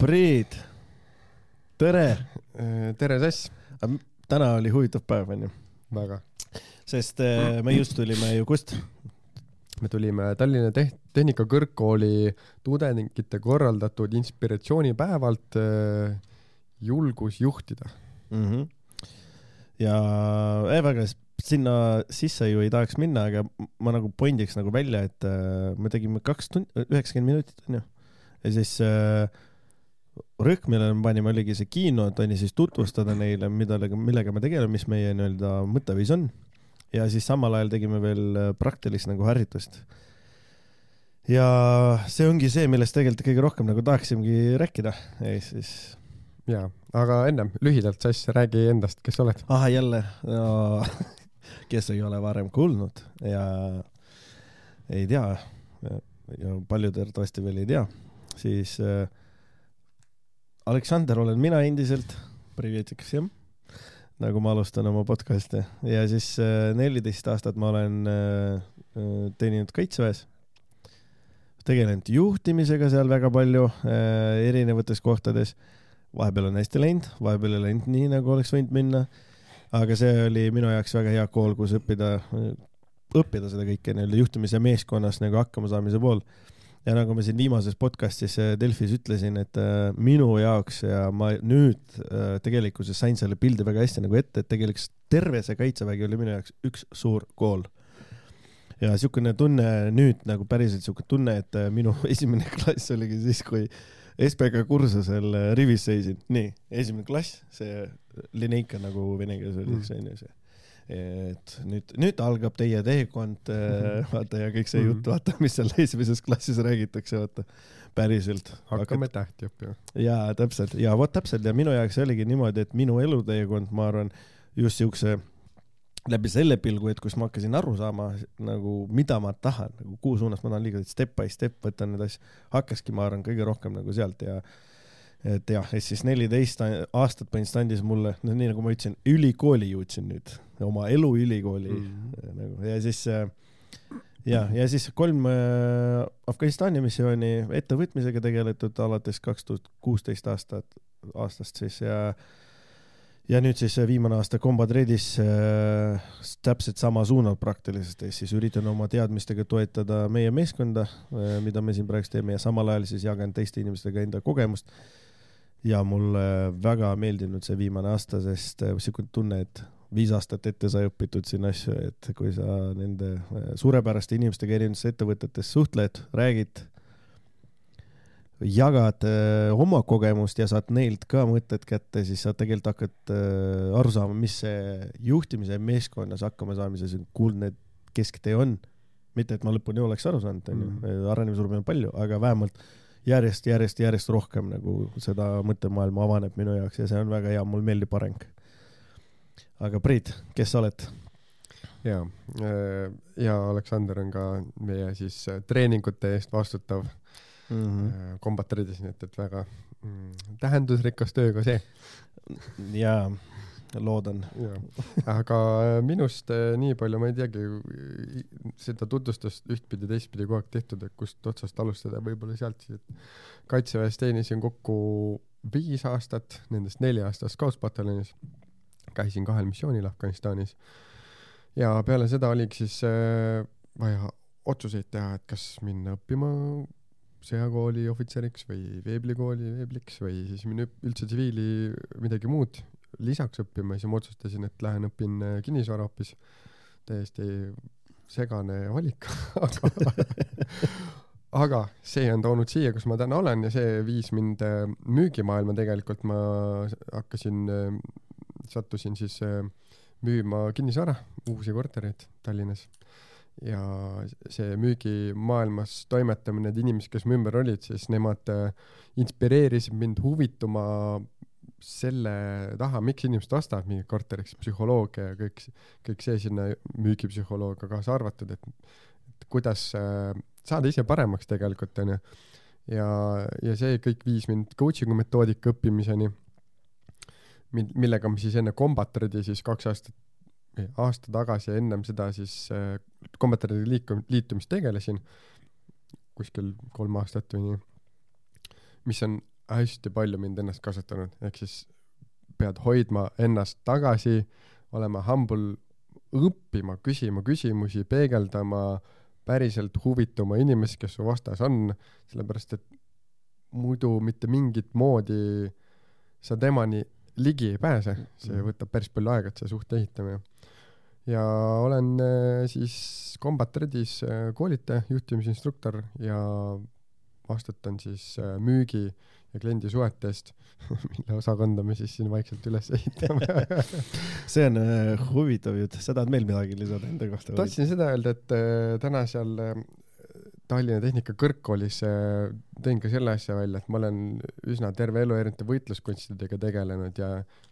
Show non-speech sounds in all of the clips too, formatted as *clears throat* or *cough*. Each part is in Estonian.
Priit, tere. tere, Sass. täna oli huvitav päev, onju, väga. sest äh, me just tulime ju kust? me tulime Tallinna Teh-, Tehnikakõrgkooli tudengite korraldatud inspiratsioonipäevalt äh, julgus juhtida. mm. -hmm. ja eh, väga, sinna sisse ju ei tahaks minna, aga ma nagu pondiks nagu välja, et äh, me tegime kaks tundi, üheksakümmend minutit onju. ja siis äh, rõhk, millele me panime, oligi see kino, et onju siis tutvustada neile, mida, millega me tegeleme, mis meie nii-öelda mõtteviis on. ja siis samal ajal tegime veel äh, praktilist nagu harjutust. ja see ongi see, millest tegelikult kõige rohkem nagu tahaksimegi rääkida ja siis jaa, aga ennem lühidalt, Sass, räägi endast, kes sa oled? ah jälle no, *laughs* kes ei ole varem kuulnud ja ei tea ja paljud arvatavasti veel ei tea, siis äh, Aleksander olen mina endiselt, Privetiks jah, nagu ma alustan oma podcast'e ja siis äh, neliteist aastat ma olen äh, äh, teeninud kaitseväes, tegelenud juhtimisega seal väga palju erinevates kohtades. Vahepeal on hästi läinud, vahepeal ei läinud nii, nagu oleks võinud minna. aga see oli minu jaoks väga hea kool, kus õppida, õppida seda kõike nii-öelda juhtimise meeskonnas nagu hakkamasaamise pool. Ja nagu ma siin viimases podcast'is äh, Delfis ütlesin, et äh, minu jaoks ja ma nüüd äh, tegelikkuses sain selle pildi väga hästi nagu ette, et tegelikult terve see kaitsevägi oli minu jaoks üks suur kool. Ja siukene tunne nüüd nagu päriselt siuke tunne, et minu *laughs* esimene klass oligi siis, kui SBK kursusel rivis seisin, nii, esimene klass, see lineika nagu vene keeles öeldakse onju see. Et nüüd, nüüd algab teie teekond, vaata ja kõik see jutt, vaata, mis seal esimeses klassis räägitakse, vaata, päriselt. hakkame tähti õppima. jaa, täpselt. Ja vot täpselt. Ja minu jaoks oligi niimoodi, et minu eluteekond, ma arvan, just siukse läbi selle pilgu, et kus ma hakkasin aru saama nagu, mida ma tahan, nagu kuhu suunas ma tahan liikuda, step by step võtan neid asju, hakkaski, ma arvan, kõige rohkem nagu sealt. Ja et jah, et siis neliteist aastat põhimõtteliselt andis mulle, no nii nagu ma ütlesin, ülikooli jõudsin nüüd, oma elu ülikooli mm. nagu ja siis äh, ja, ja siis kolm äh, Afganistani missiooni ettevõtmisega tegeletud alates kaks tuhat kuusteist aastat, aastast siis ja ja nüüd siis see viimane aasta Combat Redis äh, täpselt sama suunal praktiliselt, ehk siis üritan oma teadmistega toetada meie meeskonda äh,, mida me siin praegu teeme ja samal ajal siis jagan teiste inimestega enda kogemust. Ja mulle väga meeldinud see viimane aasta, sest äh, siukene tunne, et viis aastat ette sai õpitud siin asju, et kui sa nende äh, suurepäraste inimestega erinevates ettevõtetes suhtled, räägid, jagad äh, oma kogemust ja saad neilt ka mõtted kätte, siis sa tegelikult hakkad äh, aru saama, mis see juhtimise meeskonnas hakkamasaamise kuldne kesktee on. mitte, et ma lõpuni oleks aru saanud, onju, arenemisruumi on palju, aga vähemalt järjest, järjest, järjest rohkem nagu seda mõttemaailma avaneb minu jaoks ja see on väga hea, mulle meeldib areng. aga Priit, kes sa oled? jaa, ja Aleksander on ka meie siis äh, treeningute eest vastutav mm. mm. kombatridis, nii et, et väga mm, tähendusrikas töö ka see. jaa, loodan. aga äh, minust äh, nii palju ma ei teagi, seda tutvustust ühtpidi, teistpidi kogu aeg tehtud, et kust otsast alustada, võib-olla sealt siis, et kaitseväes teenisin kokku viis aastat, nendest neli aastat Scoutspataljonis. käisin kahel missioonil Afganistanis ja peale seda oligi siis äh, vaja otsuseid teha, et kas minna õppima sõjakooli ohvitseriks või veeblikooli veebliks või siis minna üldse tsiviili midagi muud lisaks õppima, siis ma otsustasin, et lähen õpin äh, kinnisvara hoopis. täiesti segane valik, *laughs* aga aga see on toonud siia, kus ma täna olen ja see viis mind äh, müügimaailma tegelikult, ma hakkasin, sattusin siis äh, müüma kinnisvara, uusi kortereid Tallinnas. ja see müügimaailmas toimetamine, need inimesed, kes mu ümber olid, siis nemad äh, inspireerisid mind huvituma selle taha, miks inimesed ostavad mingit korterit, psühholoogia ja kõik, kõik see sinna müügipsühholoogia kaasa arvatud, et, et kuidas äh, saada ise paremaks tegelikult onju. ja, ja see kõik viis mind coaching'u metoodika õppimiseni, millega ma siis enne Combatredi siis kaks aastat, aasta tagasi ja ennem seda siis äh, Combatredi liikum-, liitumist tegelesin, kuskil kolm aastat või nii, mis on hästi palju mind ennast kasvatanud, ehk siis pead hoidma ennast tagasi, olema humble, õppima, küsima küsimusi, peegeldama, päriselt huvituma inimest, kes su vastas on, sellepärast et muidu mitte mingit moodi sa temani ligi ei pääse, see Mhm. võtab päris palju aega, et see suhte ehitamine. ja olen äh, siis Combat Redis äh, koolitaja, juhtimisinstruktor ja vastutan siis äh, müügi ja kliendisuhete eest, *laughs* mille osakonda me siis siin vaikselt üles ehitame *laughs* see on äh, huvitav jutt, sa tahad veel midagi lisada enda kohta tahtsin seda öelda, et äh, täna seal äh, Tallinna Tehnika Kõrgkoolis äh, tõin ka selle asja välja, et ma olen üsna terve elu erinevate võitluskunstidega tegelenud ja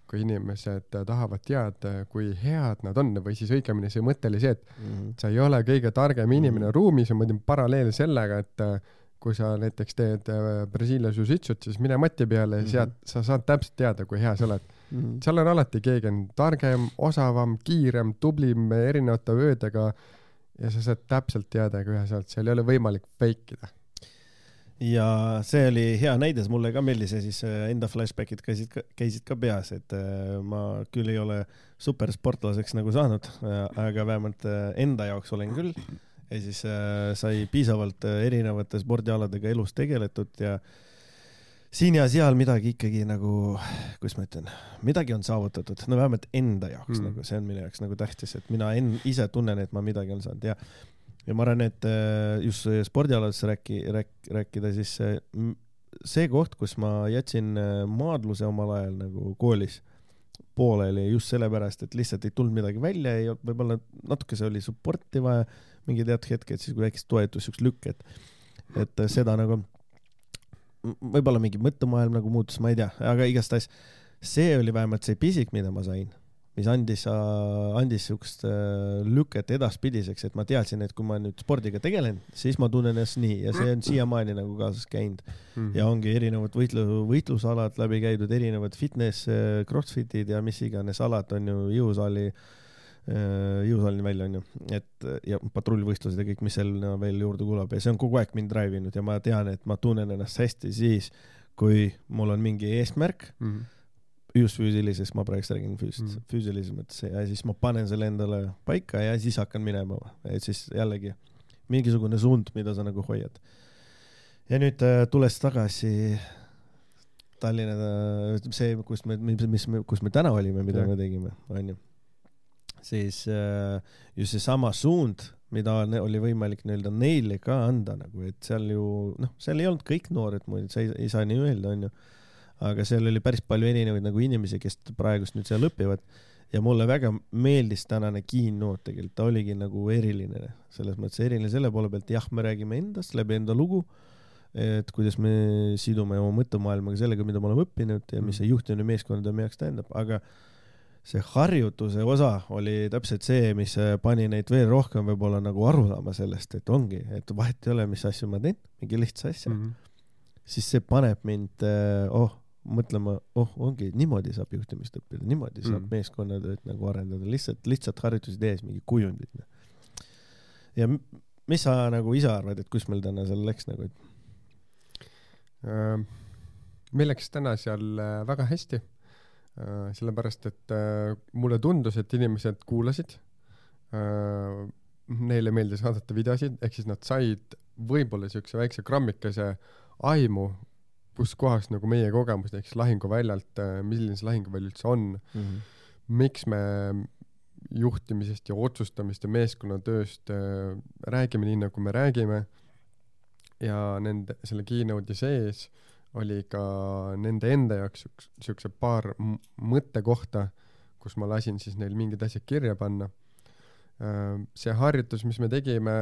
kui inimesed tahavad teada, kui head nad on või siis õigemini see mõte oli see, et Mhm. sa ei ole kõige targem inimene Mhm. ruumis ja ma teen paralleel sellega, et äh, kui sa näiteks teed äh, Brasiilia jiu-jitsut, siis mine mati peale ja Mhm. sealt sa saad täpselt teada, kui hea sa oled. Mhm. seal on alati keegi on targem, osavam, kiirem, tublim erinevate öödega ja sa saad täpselt teada ka üheselt, seal ei ole võimalik fake ida. ja see oli hea näide, mulle ka meeldis ja siis äh, enda flashback'id käisid, käisid ka peas, et äh, ma küll ei ole supersportlaseks nagu saanud, aga vähemalt äh, enda jaoks olen küll. Ja siis äh, sai piisavalt äh, erinevate spordialadega elus tegeletud ja siin ja seal midagi ikkagi nagu, kuidas ma ütlen, midagi on saavutatud, no vähemalt enda jaoks Mm. nagu, see on minu jaoks nagu tähtis, et mina en, ise tunnen, et ma midagi olen saanud ja ja ma arvan, et äh, just spordialadest rääki-, rääk-, rääkida, siis see, see koht, kus ma jätsin äh, maadluse omal ajal nagu koolis pooleli just sellepärast, et lihtsalt ei tulnud midagi välja, ei olnud, võib-olla natukese oli support'i vaja, mingi teatud hetked, siis kui väikest toetust, siukest lükket, et äh, seda nagu võib-olla mingi mõttemaailm nagu muutus, ma ei tea, aga igastahes see oli vähemalt see pisik, mida ma sain mis andis, andis siukest äh, lüket edaspidiseks, et ma teadsin, et kui ma nüüd spordiga tegelen, siis ma tunnen ennast nii ja see on siiamaani nagu kaasas käinud Mhm. ja ongi erinevad võitlu, võitlusalad läbi käidud, erinevad fitness, crossfit'id ja mis iganes alad on ju jõusaali, jõusaalini välja onju, et ja patrullvõistlused ja kõik, mis sinna veel juurde kulub ja see on kogu aeg mind drive inud ja ma tean, et ma tunnen ennast hästi siis, kui mul on mingi eesmärk Mhm. just füüsilises, ma praegu räägin füüsilises Mm. mm., füüsilises mõttes ja siis ma panen selle endale paika ja siis hakkan minema, et siis jällegi mingisugune suund, mida sa nagu hoiad. ja nüüd äh, tulles tagasi Tallinna, see, kus me, mis, mis kus me täna olime, mida Jah. me tegime, onju, siis äh, just seesama suund, mida oli võimalik nii-öelda neile ka anda nagu, et seal ju noh, seal ei olnud kõik noored muidugi, sa ei, ei saa nii öelda, onju aga seal oli päris palju erinevaid nagu inimesi, kes praegust nüüd seal õpivad. Ja mulle väga meeldis tänane keynote tegelikult, ta oligi nagu eriline, selles mõttes eriline selle poole pealt, jah, me räägime endast läbi enda lugu, et kuidas me sidume oma mõttemaailmaga sellega, mida me oleme õppinud ja mis see juhtimine meeskondade meie jaoks tähendab, aga see harjutuse osa oli täpselt see, mis pani neid veel rohkem võib-olla nagu aru saama sellest, et ongi, et vahet ei ole, mis asju ma teen, mingi lihtsa asja mm. -hmm. siis see paneb mind äh, oh mõtlema, oh ongi niimoodi saab juhtimist õppida, niimoodi saab Mm. mm. meeskonnatööd nagu arendada, lihtsalt lihtsalt harjutusi tehes mingi kujundid. ja m- mis sa nagu ise arvad, et kus meil täna seal läks nagu, et Äh, meil läks täna seal äh, väga hästi, sellepärast et äh, mulle tundus, et inimesed kuulasid, neile meeldis vaadata videosid, ehk siis nad said võib-olla siukse väikse grammikese aimu, kus kohas nagu meie kogemus näiteks lahinguväljalt, milline see lahinguväli üldse on, mm -hmm. miks me juhtimisest ja otsustamist ja meeskonnatööst äh, räägime nii, nagu me räägime. ja nende, selle keynote'i sees oli ka nende enda jaoks siukse paar mõttekohta, kus ma lasin siis neil mingid asjad kirja panna. Äh, see harjutus, mis me tegime,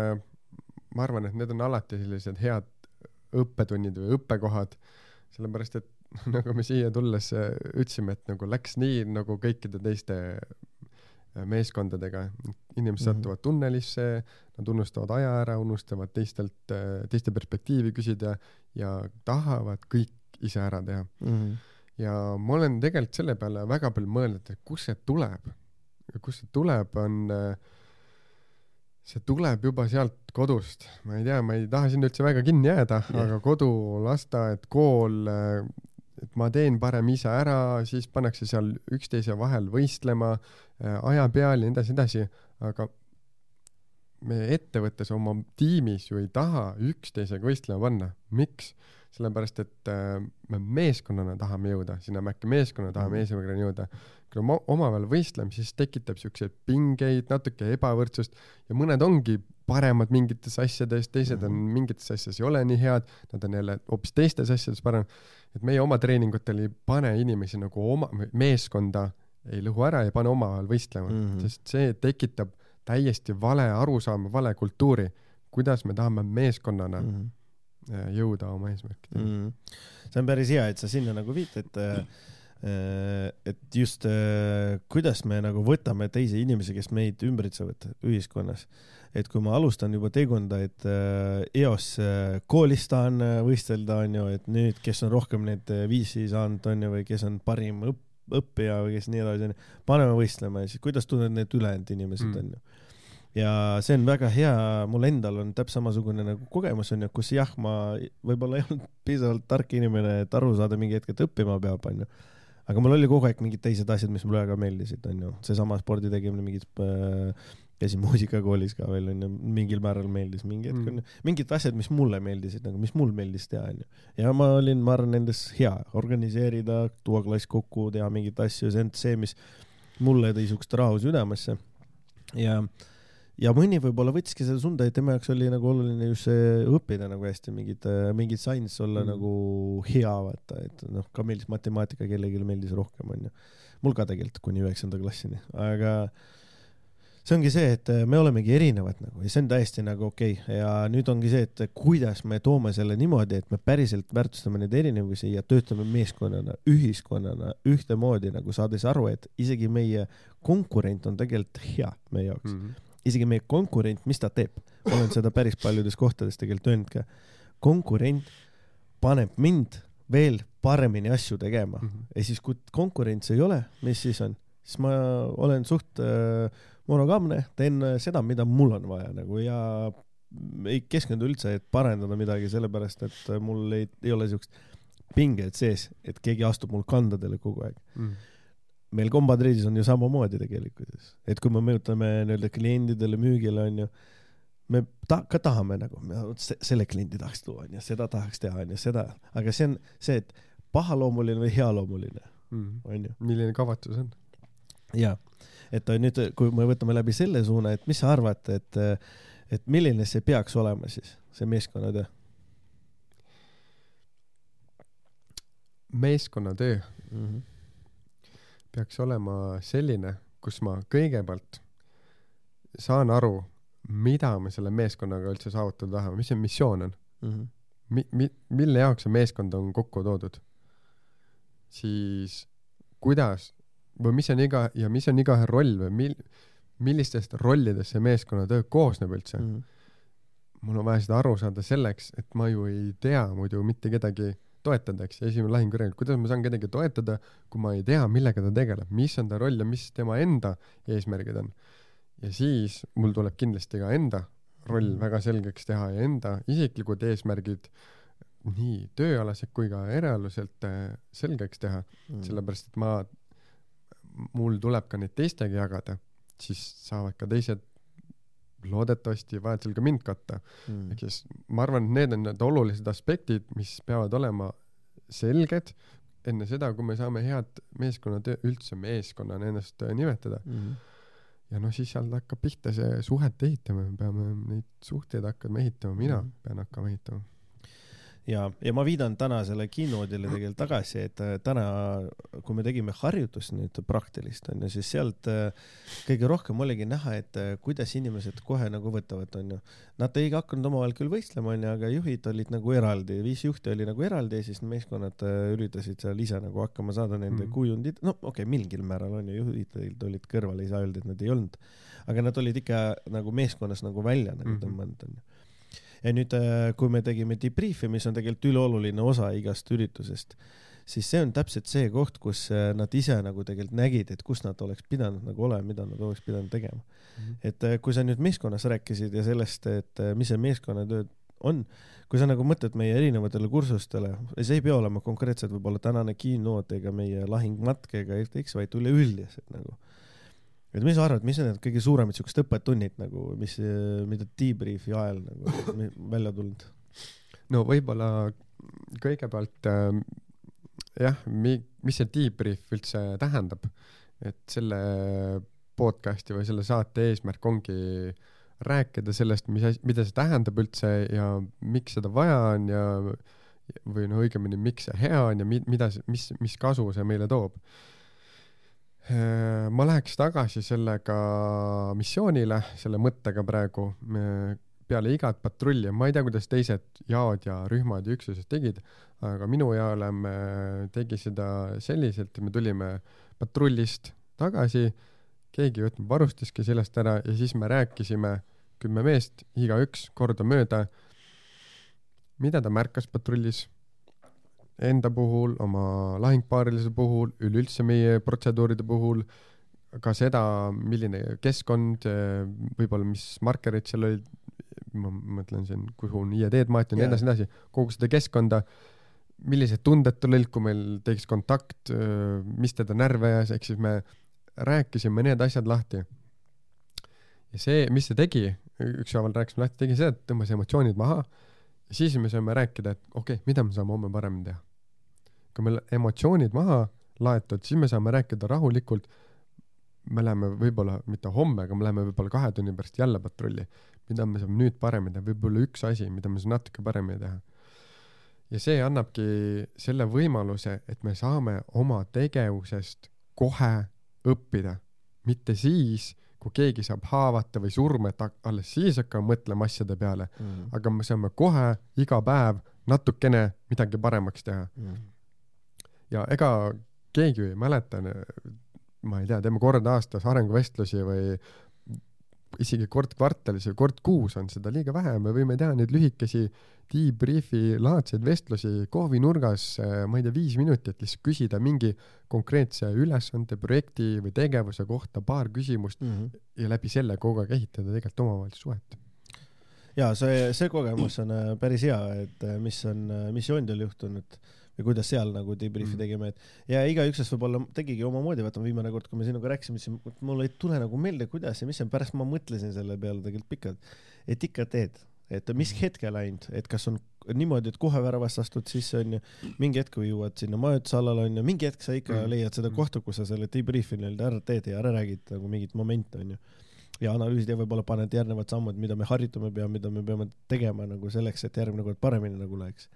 ma arvan, et need on alati sellised head õppetunnid või õppekohad, sellepärast et *laughs* nagu me siia tulles ütlesime, et nagu läks nii nagu kõikide teiste meeskondadega, inimesed Mhm. satuvad tunnelisse, nad unustavad aja ära, unustavad teistelt, teiste perspektiivi küsida ja tahavad kõik ise ära teha. Mm -hmm. ja ma olen tegelikult selle peale väga palju mõelnud, et kust see tuleb. kust see tuleb, on see tuleb juba sealt kodust, ma ei tea, ma ei taha sinna üldse väga kinni jääda yeah., aga kodu, lasteaed, kool, et ma teen parem ise ära, siis pannakse seal üksteise vahel võistlema aja peal ja nii edasi, edasi, aga me ettevõttes oma tiimis ju ei taha üksteisega võistlema panna. miks? sellepärast, et äh, me meeskonnana tahame jõuda sinna mäkke, meeskonnana tahame mhm. eesmärgini jõuda kui me omavahel võistleme, siis tekitab siukseid pingeid, natuke ebavõrdsust ja mõned ongi paremad mingites asjades, teised on mhm. mingites asjades ei ole nii head, nad on jälle hoopis teistes asjades parem. et meie oma treeningutel ei pane inimesi nagu oma, meeskonda ei lõhu ära, ei pane omavahel võistlema mm, -hmm. sest see tekitab täiesti vale arusaama, vale kultuuri, kuidas me tahame meeskonnana mm -hmm. jõuda oma eesmärkideni mm. -hmm. see on päris hea, et sa sinna nagu viitad mm. et just äh, kuidas me nagu võtame teisi inimesi, kes meid ümbritsevad ühiskonnas. Et kui ma alustan juba teekonda, et äh, eos koolis tahan võistelda, onju, et nüüd, kes on rohkem neid viisi saanud, onju, või kes on parim õpp, õppija või kes nii edasi, onju, paneme võistlema ja siis kuidas tunnevad need ülejäänud inimesed, mm. onju ja see on väga hea, mul endal on täpselt samasugune nagu kogemus onju, kus jah, ma võib-olla ei olnud piisavalt tark inimene, et aru saada mingi hetk, et õppima peab, onju aga mul oli kogu aeg mingid teised asjad, mis mulle väga meeldisid, onju, seesama spordi tegemine, mingid äh, käisin *laughs* muusikakoolis ka veel onju, mingil määral meeldis mingi hetk onju mm., mingid asjad, mis mulle meeldisid nagu, mis mul meeldis teha onju. ja ma olin, ma arvan, nendes hea, organiseerida, tuua klass kokku, teha mingeid asju, see on see, mis mulle tõi siukest rahu südamesse. ja äh, ja mõni võib-olla võttiski seda sunda, et tema jaoks oli nagu oluline just see õppida nagu hästi mingit, mingit science olla mm. nagu hea, vaata, et noh, ka meeldis matemaatika, kellelegi meeldis rohkem, onju. mul ka tegelikult kuni üheksanda klassini, aga see ongi see, et me olemegi erinevad nagu ja see on täiesti nagu okei okay. ja nüüd ongi see, et kuidas me toome selle niimoodi, et me päriselt väärtustame neid erinevusi ja töötame meeskonnana, ühiskonnana ühtemoodi nagu saades aru, et isegi meie konkurent on tegelikult hea meie jaoks mm. -hmm isegi meie konkurent, mis ta teeb, olen seda päris paljudes kohtades tegelikult öelnud ka. konkurent paneb mind veel paremini asju tegema mm -hmm. ja siis, kui konkurentsi ei ole, mis siis on, siis ma olen suht äh, monogaamne, teen äh, seda, mida mul on vaja nagu ja ei keskendu üldse, et parendada midagi, sellepärast et äh, mul ei, ei ole siukest pinget sees, et keegi astub mul kandadele kogu aeg mm. meil kombatreidis on ju samamoodi tegelikkuses, et kui me mõjutame nii-öelda kliendidele müügile onju, me ta-, ka tahame nagu, selle kliendi tahaks tuua onju, seda tahaks teha onju, seda, aga see on see, et pahaloomuline või healoomuline mm. onju milline kavatsus on? Ja, et nüüd, kui me võtame läbi selle suuna, et mis sa arvad, et, et milline see peaks olema siis, see meeskonnatöö? meeskonnatöö mm. -hmm peaks olema selline, kus ma kõigepealt saan aru, mida me selle meeskonnaga üldse saavutada tahame, mis see missioon on mm. -hmm. Mi-, mi-, mille jaoks see meeskond on kokku toodud. siis kuidas või mis on iga, ja mis on igaühe roll või mil-, millistest rollidest see meeskonnatöö koosneb üldse mm. -hmm. mul on vaja seda aru saada selleks, et ma ju ei tea muidu mitte kedagi toetada, eks, esimene lahingureel, kuidas ma saan kedagi toetada, kui ma ei tea, millega ta tegeleb, mis on ta roll ja mis tema enda eesmärgid on. ja siis mul tuleb kindlasti ka enda roll mm. väga selgeks teha ja enda isiklikud eesmärgid nii tööalased kui ka eraeluselt äh, selgeks teha mm., sellepärast et ma, mul tuleb ka neid teistega jagada, siis saavad ka teised loodetavasti vajadusel ka mind katta mm.. ehk siis ma arvan, et need on need olulised aspektid, mis peavad olema selged enne seda, kui me saame head meeskonnatöö, üldse meeskonnana ennast äh, nimetada mm. ja noh, siis sealt hakkab pihta see suhete ehitamine, me peame neid suhteid hakkama ehitama, mina mm. pean hakkama ehitama ja, ja ma viidan tänasele keynote'ile tegelikult tagasi, et äh, täna, kui me tegime harjutust nüüd praktilist onju, siis sealt äh, kõige rohkem oligi näha, et äh, kuidas inimesed kohe nagu võtavad, onju. Nad ei hakanud omavahel küll võistlema, onju, aga juhid olid nagu eraldi, viis juhti oli nagu eraldi ja siis meeskonnad üritasid seal ise nagu hakkama saada nende mm -hmm. kujundid, no okei okay,, mingil määral onju, juhid olid kõrval, ei saa öelda, et nad ei olnud, aga nad olid ikka nagu meeskonnas nagu välja nagu mm -hmm. tõmmanud onju ja nüüd, äh, kui me tegime debrief'i, mis on tegelikult ülioluline osa igast üritusest, siis see on täpselt see koht, kus äh, nad ise nagu tegelikult nägid, et kus nad oleks pidanud nagu olema, mida nad oleks pidanud tegema mm. -hmm. et äh, kui sa nüüd meeskonnas rääkisid ja sellest, et mis see meeskonnatöö on, kui sa nagu mõtled meie erinevatele kursustele, see ei pea olema konkreetselt võib-olla tänane keynote ega meie lahingmatk ega FTX, vaid üleüldiselt nagu. Et mis sa arvad, mis on need kõige suuremad siuksed õppetunnid nagu, mis, mida debrief'i ajal nagu välja tulnud? no võib-olla kõigepealt äh, jah, mi-, mis see debrief üldse tähendab, et selle podcast'i või selle saate eesmärk ongi rääkida sellest, mis asi, mida see tähendab üldse ja miks seda vaja on ja või noh, õigemini, miks see hea on ja mi-, mida, mis, mis kasu see meile toob. Äh, ma läheks tagasi sellega missioonile, selle mõttega praegu, peale igat patrulli, ma ei tea, kuidas teised jaod ja rühmad ja üksused tegid, aga minu jaolem tegi seda selliselt, et me tulime patrullist tagasi, keegi ei võtnud varustuski sellest ära ja siis me rääkisime, kümme meest, igaüks kordamööda, mida ta märkas patrullis enda puhul, oma lahingpaarilise puhul, üleüldse meie protseduuride puhul, ka seda, milline keskkond, võib-olla mis markerid seal olid, ma mõtlen siin, kuhu on IED-d maetud ja nii edasi, nii edasi, kogu seda keskkonda, millised tunded tal olid, kui meil tekkis kontakt, mis teda närve ajas, ehk siis me rääkisime need asjad lahti. ja see, mis see tegi, ükshaaval rääkisime lahti, tegi see, et tõmbas emotsioonid maha, siis me saime rääkida, et okei okay,, mida me saame homme paremini teha. Kui meil emotsioonid maha laetud, siis me saame rääkida rahulikult me läheme võib-olla mitte homme, aga me läheme võib-olla kahe tunni pärast jälle patrulli mida me saame nüüd paremini teha, võib-olla üks asi, mida me saame natuke paremini teha. ja see annabki selle võimaluse, et me saame oma tegevusest kohe õppida, mitte siis, kui keegi saab haavata või surma, et alles siis hakkame mõtlema asjade peale mm, -hmm. aga me saame kohe iga päev natukene midagi paremaks teha mm. -hmm. Ja ega keegi ju ei mäleta, ma ei tea, teeme kord aastas arenguvestlusi või isegi kord kvartalis või kord kuus on seda liiga vähe, me võime teha neid lühikesi debrief'i laadseid vestlusi kohvinurgas, äh, ma ei tea, viis minutit, lihtsalt küsida mingi konkreetse ülesande, projekti või tegevuse kohta paar küsimust mm -hmm. ja läbi selle kogu aeg ehitada tegelikult omavahelist suhet. ja see, see kogemus on äh, päris hea, et äh, mis on missioonidel juhtunud või kuidas seal nagu debrief'i mm. tegime, et ja igaüksest võib-olla tegigi omamoodi, vaata viimane kord, kui me sinuga rääkisime, siis mul ei tule nagu meelde, kuidas ja mis see, pärast ma mõtlesin selle peale tegelikult pikalt, et ikka teed, et mis mm. hetkel ainult, et kas on niimoodi, et kohe väravast astud sisse onju, mingi hetk, kui jõuad sinna majutusalale onju, mingi hetk sa ikka mm. leiad seda kohta, kus sa selle debrief'i nii-öelda ära teed ja ära räägid nagu mingit momente onju ja analüüsid ja võib-olla paned järgnevad sammud, mida me harjutama peame, mida me peame tegema nagu selleks, et järgmine kord paremini nagu läheks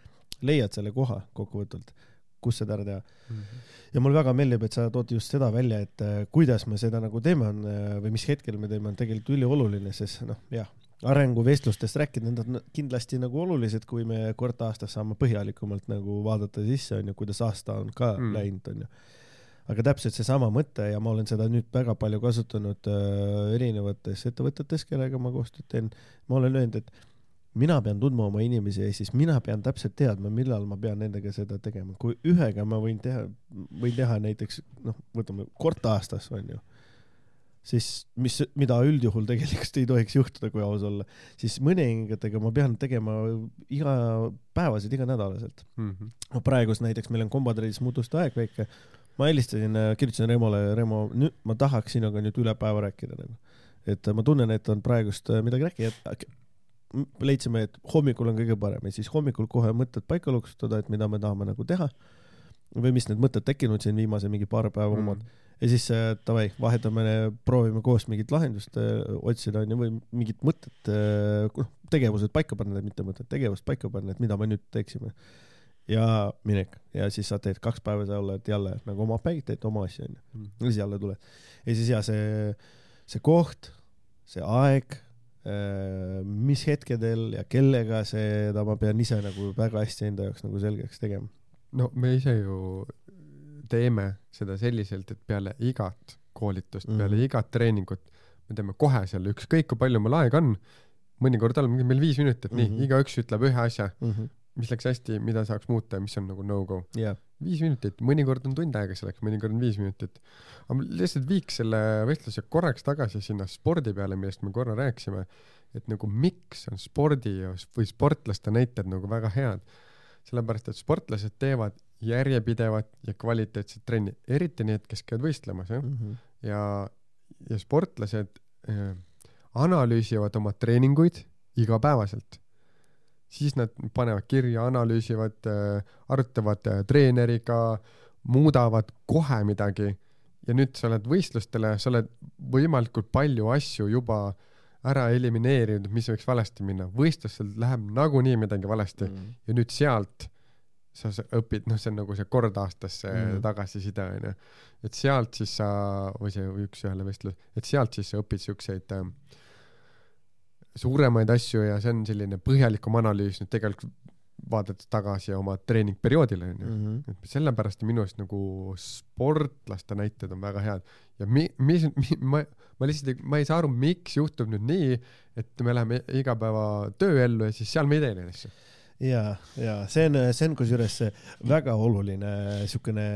leiad selle koha kokkuvõtvalt, kus seda ära teha mm. -hmm. ja mulle väga meeldib, et sa tood just seda välja, et äh, kuidas me seda nagu teeme, on äh, või mis hetkel me teeme, on tegelikult ülioluline, sest noh, jah, arenguvestlustest rääkida, need on kindlasti nagu olulised, kui me kord aastas saame põhjalikumalt nagu vaadata sisse, onju, kuidas aasta on ka mm. läinud, onju aga täpselt seesama mõte ja ma olen seda nüüd väga palju kasutanud äh, erinevates ettevõtetes, kellega ma koostööd teen. ma olen öelnud, et mina pean tundma oma inimesi ja siis mina pean täpselt teadma, millal ma pean nendega seda tegema. kui ühega ma võin teha, võin teha näiteks noh, võtame kord aastas onju, siis mis, mida üldjuhul tegelikult ei tohiks juhtuda, kui aus olla, siis mõningatega ma pean tegema igapäevaselt, iganädalaselt mm. -hmm. no praegust näiteks meil on kombatreidis muutuste aeg väike, ma helistasin, kirjutasin Remole, Remo, nüüd ma tahaks sinuga nüüd üle päeva rääkida nagu et ma tunnen, et on praegust midagi rääkida, leidsime, et hommikul on kõige parem ja siis hommikul kohe mõtted paika loksutada, et mida me tahame nagu teha või mis need mõtted tekkinud siin viimase mingi paar päeva mm. omad ja siis äh, davai, vahetame, proovime koos mingit lahendust äh, otsida onju või mingit mõtet äh,, noh tegevused paika panna, mitte mõtted, tegevust paika panna, et mida me nüüd teeksime. ja minek. Ja siis sa teed kaks päeva, sa oled jälle nagu oma päid, teed oma asju onju mm.. ja siis jälle tuled. Ja siis ja see, see koht, see aeg Äh, mis hetkedel ja kellega, seda ma pean ise nagu väga hästi enda jaoks nagu selgeks tegema. no me ise ju teeme seda selliselt, et peale igat koolitust mm, peale igat treeningut me teeme kohe seal, ükskõik kui palju meil aega on, mõnikord on meil viis minutit, nii mm -hmm. igaüks ütleb ühe asja mm, -hmm. mis läks hästi, mida saaks muuta ja mis on nagu no-go yeah.. Viis minutit, mõnikord on tund aega selleks, mõnikord on viis minutit. aga ma lihtsalt viiks selle vestluse korraks tagasi sinna spordi peale, millest me korra rääkisime, et nagu miks on spordi või sportlaste näited nagu väga head. sellepärast, et sportlased teevad järjepidevat ja kvaliteetset trenni, eriti need, kes käivad võistlemas, jah. Mhm. ja, ja sportlased äh, analüüsivad oma treeninguid igapäevaselt. Siis nad panevad kirja, analüüsivad äh,, arutavad äh, treeneriga, muudavad kohe midagi ja nüüd sa oled võistlustele, sa oled võimalikult palju asju juba ära elimineerinud, mis võiks valesti minna. võistlustel läheb nagunii midagi valesti mm. Ja nüüd sealt sa õpid, noh, see on nagu see kord aastas see mm. Tagasiside onju, et sealt siis sa või see üks-ühele vestlus, et sealt siis sa õpid siukseid äh, suuremaid asju ja see on selline põhjalikum analüüs nüüd tegelikult vaadates tagasi oma treeningperioodile onju mm.. Mhm. et sellepärast minu arust nagu sportlaste näited on väga head ja mi-, mis mi,, ma, ma lihtsalt ei, ma ei saa aru, miks juhtub nüüd nii, et me läheme igapäeva tööellu ja siis seal me ei tee neid asju. ja, ja see on, see on kusjuures väga oluline siukene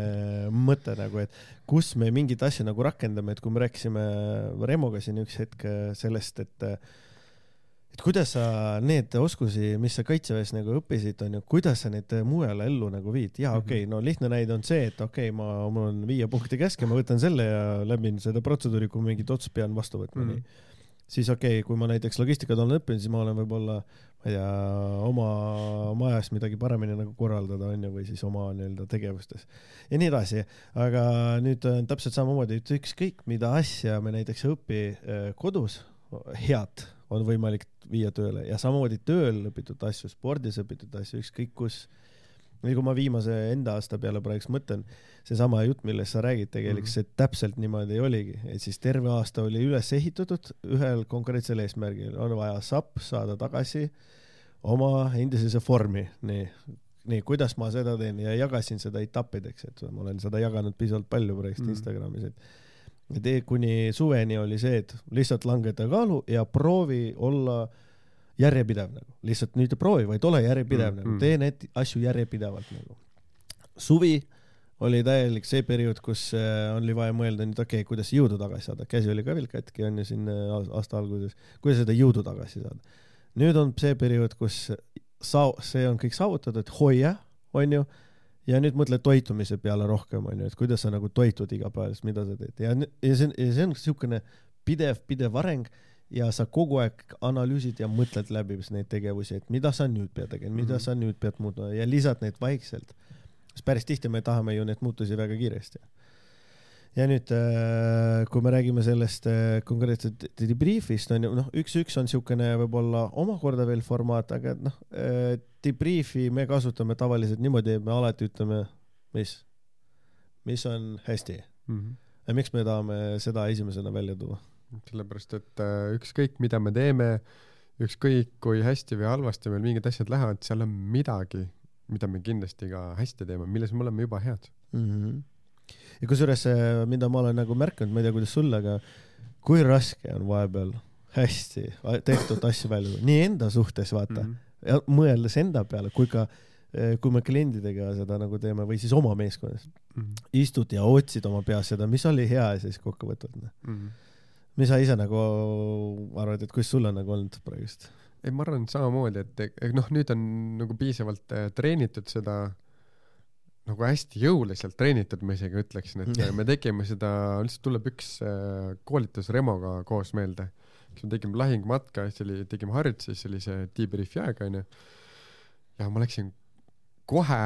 mõte nagu, et kus me mingeid asju nagu rakendame, et kui me rääkisime Remoga siin üks hetk sellest, et et kuidas sa need oskusi, mis sa kaitseväes nagu õppisid, onju, kuidas sa neid mujale ellu nagu viid. ja okei okay,, no lihtne näide on see, et okei okay,, ma, mul on viie punkti käsk ja ma võtan selle ja läbin seda protseduuri, kui mingit otsust pean vastu võtma Mhm. mm, -hmm. nii siis okei okay,, kui ma näiteks logistikat olen õppinud, siis ma olen võib-olla, ma ei tea, oma majas midagi paremini nagu korraldada, onju, või siis oma nii-öelda tegevustes ja nii edasi. aga nüüd on täpselt samamoodi, et ükskõik mida asja me näiteks ei õpi äh, kodus, head on võimalik viia tööle ja samamoodi tööl õpitud asju, spordis õpitud asju, ükskõik kus. või kui ma viimase enda aasta peale praegu mõtlen, seesama jutt, millest sa räägid, tegelikult Mhm. see täpselt niimoodi oligi, et siis terve aasta oli üles ehitatud ühel konkreetsel eesmärgil, on vaja sapp saada tagasi oma endisesse vormi, nii, nii, kuidas ma seda teen ja jagasin seda etappideks, et ma olen seda jaganud piisavalt palju praegu mm. Instagramis, et et e- kuni suveni oli see, et lihtsalt langeta kaalu ja proovi olla järjepidev nagu, lihtsalt nüüd proovi, vaid ole järjepidev Mm, mm, nagu mm., tee need asju järjepidevalt nagu. suvi oli täielik see periood, kus äh, oli vaja mõelda nüüd okei okay,, kuidas jõudu tagasi saada, käsi oli ka veel katki on ju siin äh, aas- aasta alguses, kuidas seda jõudu tagasi saada. nüüd on see periood, kus sa-, see on kõik saavutatud, hoia, onju, ja nüüd mõtle toitumise peale rohkem onju, et kuidas sa nagu toitud igapäevaselt, mida sa teed ja, ja see on, ja see on siukene pidev, pidev areng ja sa kogu aeg analüüsid ja mõtled läbi neid tegevusi, et mida sa nüüd pead tegema, mida Mhm. sa nüüd pead muutma ja lisad neid vaikselt. sest päris tihti me tahame ju neid muutusi väga kiiresti. Ja nüüd, kui me räägime sellest äh, konkreetselt debrief'ist on ju noh, üks-üks on siukene võib-olla omakorda veel formaat, aga noh, debrief'i me kasutame tavaliselt niimoodi, et me alati ütleme, mis, mis on hästi Mm -hmm. ja miks me tahame seda esimesena välja tuua. sellepärast, et äh, ükskõik, mida me teeme, ükskõik kui hästi või halvasti meil mingid asjad lähevad, seal on midagi, mida me kindlasti ka hästi teeme, milles me oleme juba head. mm. -hmm. Ja kusjuures, mida ma olen nagu märganud, ma ei tea, kuidas sul, aga kui raske on vahepeal hästi tehtud asju välja tuua, nii enda suhtes vaata mm. -hmm. ja mõeldes enda peale, kui ka eh, kui me klientidega seda nagu teeme või siis oma meeskonnas, Mhm. istud ja otsid oma peas seda, mis oli hea ja siis kokkuvõtvalt, noh. Mhm. mis sa ise nagu arvad, et kus sul on nagu olnud praegust? ei, ma arvan samamoodi, et noh, nüüd on nagu piisavalt äh, treenitud seda nagu hästi jõuliselt treenitud, ma isegi ütleksin, et äh, me tegime seda, lihtsalt tuleb üks äh, koolitus Remoga koos meelde, kus me tegime lahingmatka, siis oli, tegime harjutusi, siis oli see debrief'i aeg onju. ja ma läksin kohe,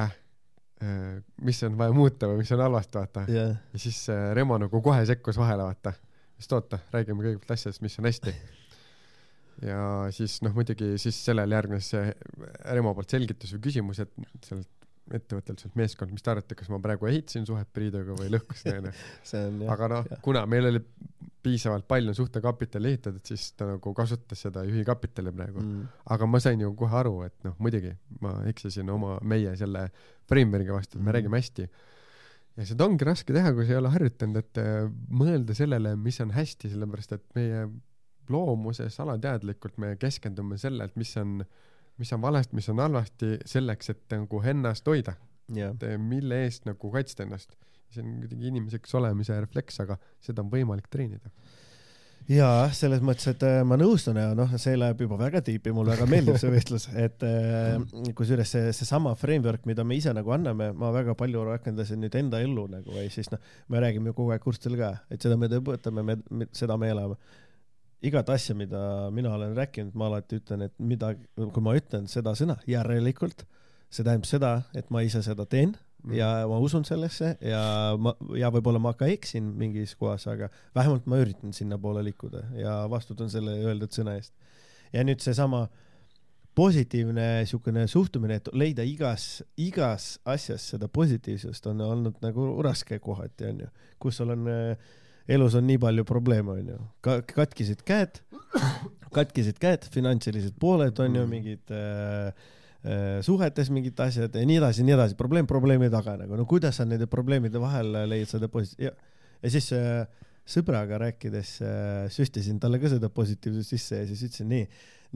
mis on vaja muuta või mis on halvasti, vaata. jah, ja siis äh, Remo nagu kohe sekkus vahele, vaata. sest oota, räägime kõigepealt asjadest, mis on hästi. ja siis noh, muidugi siis sellele järgnes see Remo poolt selgitus või küsimus, et sellelt ettevõttelt, sealt meeskond, mis te arvate, kas ma praegu ehitasin suhet Priiduga või lõhkusin *laughs* onju. aga noh kuna meil oli piisavalt palju suhtekapitali ehitatud, siis ta nagu kasutas seda juhikapitali praegu mm.. Mm. aga ma sain ju kohe aru, et noh, muidugi ma eksisin oma, meie selle framework'i vastu, et me Mhm. räägime hästi. ja seda ongi raske teha, kui sa ei ole harjutanud, et äh, mõelda sellele, mis on hästi, sellepärast et meie loomuses alateadlikult me keskendume sellele, et mis on, mis on valesti, mis on halvasti, selleks, et nagu ennast hoida. jah, et eh, mille eest nagu kaitsta ennast. see on kuidagi inimeseks olemise refleks, aga seda on võimalik treenida. jaa, selles mõttes, et äh, ma nõustun ja noh, see läheb juba väga tiipi, mulle väga meeldib see *laughs* vestlus, et äh, kusjuures see, seesama framework, mida me ise nagu anname, ma väga palju rakendasin nüüd enda ellu nagu või siis noh, me räägime ju kogu aeg kurstel ka, et seda me õpetame, me, me, seda me elame. Igat asja, mida mina olen rääkinud, ma alati ütlen, et mida, kui ma ütlen seda sõna järelikult, see tähendab seda, et ma ise seda teen ja ma usun sellesse ja ma ja võib-olla ma ka eksin mingis kohas, aga vähemalt ma üritan sinnapoole liikuda ja vastutan selle öeldud sõna eest. ja nüüd seesama positiivne siukene suhtumine, et leida igas, igas asjas seda positiivsust on olnud nagu raske kohati onju, kus sul on äh, elus on nii palju probleeme onju, katkisid käed, katkisid käed, finantsilised pooled onju, Mm. mingid äh, äh, suhetes mingid asjad ja nii edasi, nii edasi, probleem probleemi taga nagu, no kuidas sa nende probleemide vahel leiad seda posi-, ja, ja siis äh, sõbraga rääkides äh, süstisin talle ka seda positiivsust sisse ja siis ütlesin nii,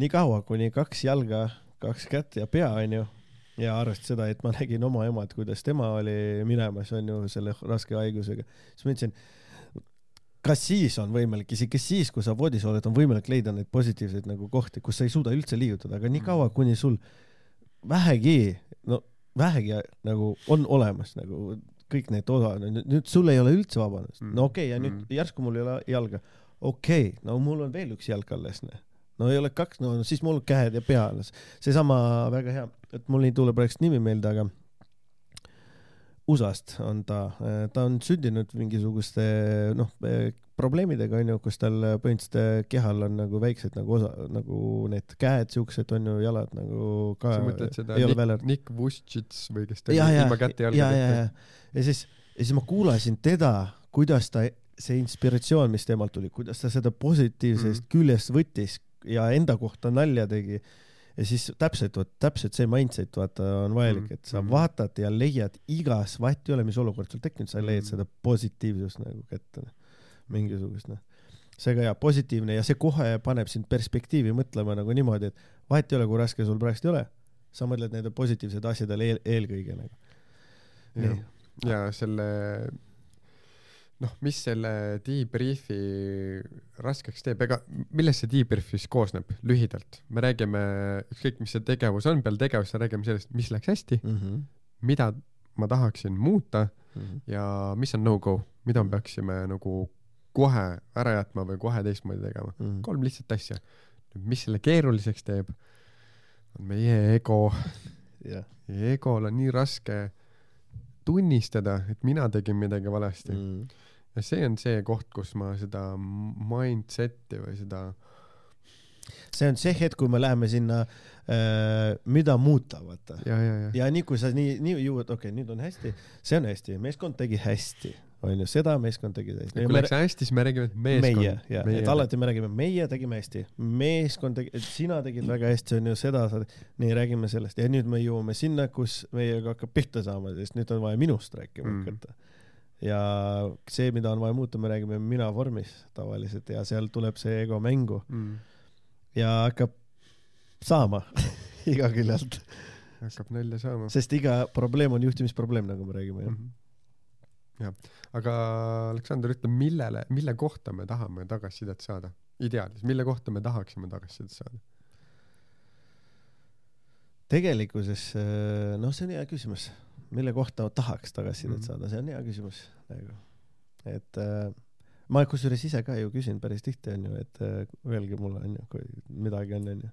nii kaua, kuni kaks jalga, kaks kätt ja pea onju ja arvestades seda, et ma nägin oma emad, kuidas tema oli minemas onju selle raske haigusega, siis ma ütlesin, kas siis on võimalik, isegi siis, kui sa voodis oled, on võimalik leida neid positiivseid nagu kohti, kus sa ei suuda üldse liigutada, aga nii kaua, kuni sul vähegi, no vähegi nagu on olemas nagu kõik need osad, nüüd sul ei ole üldse vabandust, no okei okay,, ja nüüd Mm. järsku mul ei ole jalga, okei okay,, no mul on veel üks jalg alles, no ei ole kaks, no siis mul käed ja pea alles, seesama väga hea, et mul ei tule praegu nimi meelde, aga USA-st on ta, ta on sündinud mingisuguste noh probleemidega onju, kus tal põhimõtteliselt kehal on nagu väiksed nagu osa nagu need käed siuksed onju, jalad nagu ka sa mõtled seda Nick, Nick Vustšits või kes ta ja, ja, ilma käte ja, jalga ja, ja, ja siis, ja siis ma kuulasin teda, kuidas ta, see inspiratsioon, mis temalt tuli, kuidas ta seda positiivsest mm. küljest võttis ja enda kohta nalja tegi. Ja siis täpselt, vot täpselt see mindset vaata on vajalik, et sa Mm. vaatad ja leiad igas, vahet ei ole, mis olukord sul tekkinud, sa leiad Mm. seda positiivsust nagu kätte, mingisugust noh. see ka hea, positiivne ja see kohe paneb sind perspektiivi mõtlema nagu niimoodi, et vahet ei ole, kui raske sul praegu ei ole, sa mõtled nende positiivsete asjadele eel, eelkõige nagu. ja selle noh, mis selle debrief'i raskeks teeb, ega millest see debrief siis koosneb lühidalt? me räägime, ükskõik mis see tegevus on, peale tegevust räägime sellest, mis läks hästi, mm. -hmm. mida ma tahaksin muuta Mm -hmm. ja mis on no-go, mida me peaksime nagu kohe ära jätma või kohe teistmoodi tegema. Mm -hmm. kolm lihtsat asja. mis selle keeruliseks teeb, on meie ego ja egol on nii raske tunnistada, et mina tegin midagi valesti mm.. Ja see on see koht, kus ma seda mindset'i või seda see on see hetk, kui me läheme sinna äh,, mida muuta, vaata. ja, ja, ja, ja nii kui sa nii, nii jõuad, okei okay,, nüüd on hästi, see on hästi, meeskond tegi hästi, onju, seda meeskond tegi hästi. kui läks hästi, siis me räägime, et meeskond. meie, ja, et alati me räägime, meie tegime hästi, meeskond tegi, sina tegid väga hästi, onju, seda sa, nii räägime sellest ja nüüd me jõuame sinna, kus meiega hakkab pihta saama, sest nüüd on vaja minust rääkima Mm. hakata. Ja see, mida on vaja muuta, me räägime mina vormis tavaliselt ja seal tuleb see ego mängu mm.. ja hakkab saama *laughs* iga küljelt, hakkab nalja saama. sest iga probleem on juhtimisprobleem, nagu me räägime, jah. jah, aga Aleksander, ütle, millele, mille kohta me tahame tagasisidet saada? ideaalis, mille kohta me tahaksime tagasisidet saada? tegelikkuses, noh, see on hea küsimus, mille kohta tahaks tagasisidet Mhm. saada, see on hea küsimus nagu, et äh, ma kusjuures ise ka ju küsin päris tihti onju, et äh, öelge mulle onju, kui midagi on onju.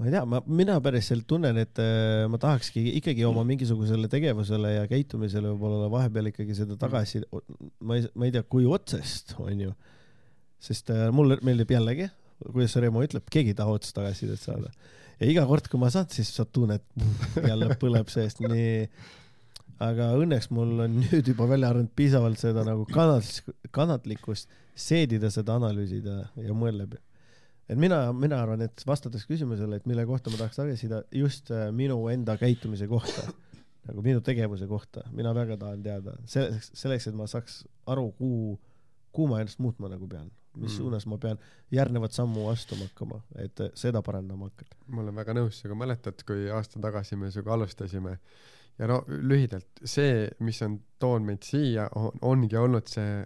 ma ei tea, ma, mina päriselt tunnen, et äh, ma tahakski ikkagi oma mingisugusele tegevusele ja käitumisele võib-olla vahepeal ikkagi seda tagasi, ma ei, ma ei tea, kui otsest onju, sest äh, mulle meeldib jällegi, kuidas Remo ütleb, keegi ei taha otsest tagasisidet saada ja iga kord, kui ma saan, siis sa tunned, jälle põleb seest nii. aga õnneks mul on nüüd juba välja arenenud piisavalt seda nagu kannat-, kannatlikkust seedida seda, analüüsida ja mõelda. et mina, mina arvan, et vastates küsimusele, et mille kohta ma tahaks tagasisida, just äh, minu enda käitumise kohta, nagu minu tegevuse kohta, mina väga tahan teada, selleks, selleks, et ma saaks aru, kuhu, kuhu ma ennast muutma nagu pean, mis Mm. suunas ma pean järgnevat sammu astuma hakkama, et äh, seda parandama hakata. ma olen väga nõus sinuga, mäletad, kui aasta tagasi me sinuga alustasime ja no lühidalt see, mis on toonud meid siia, ongi olnud see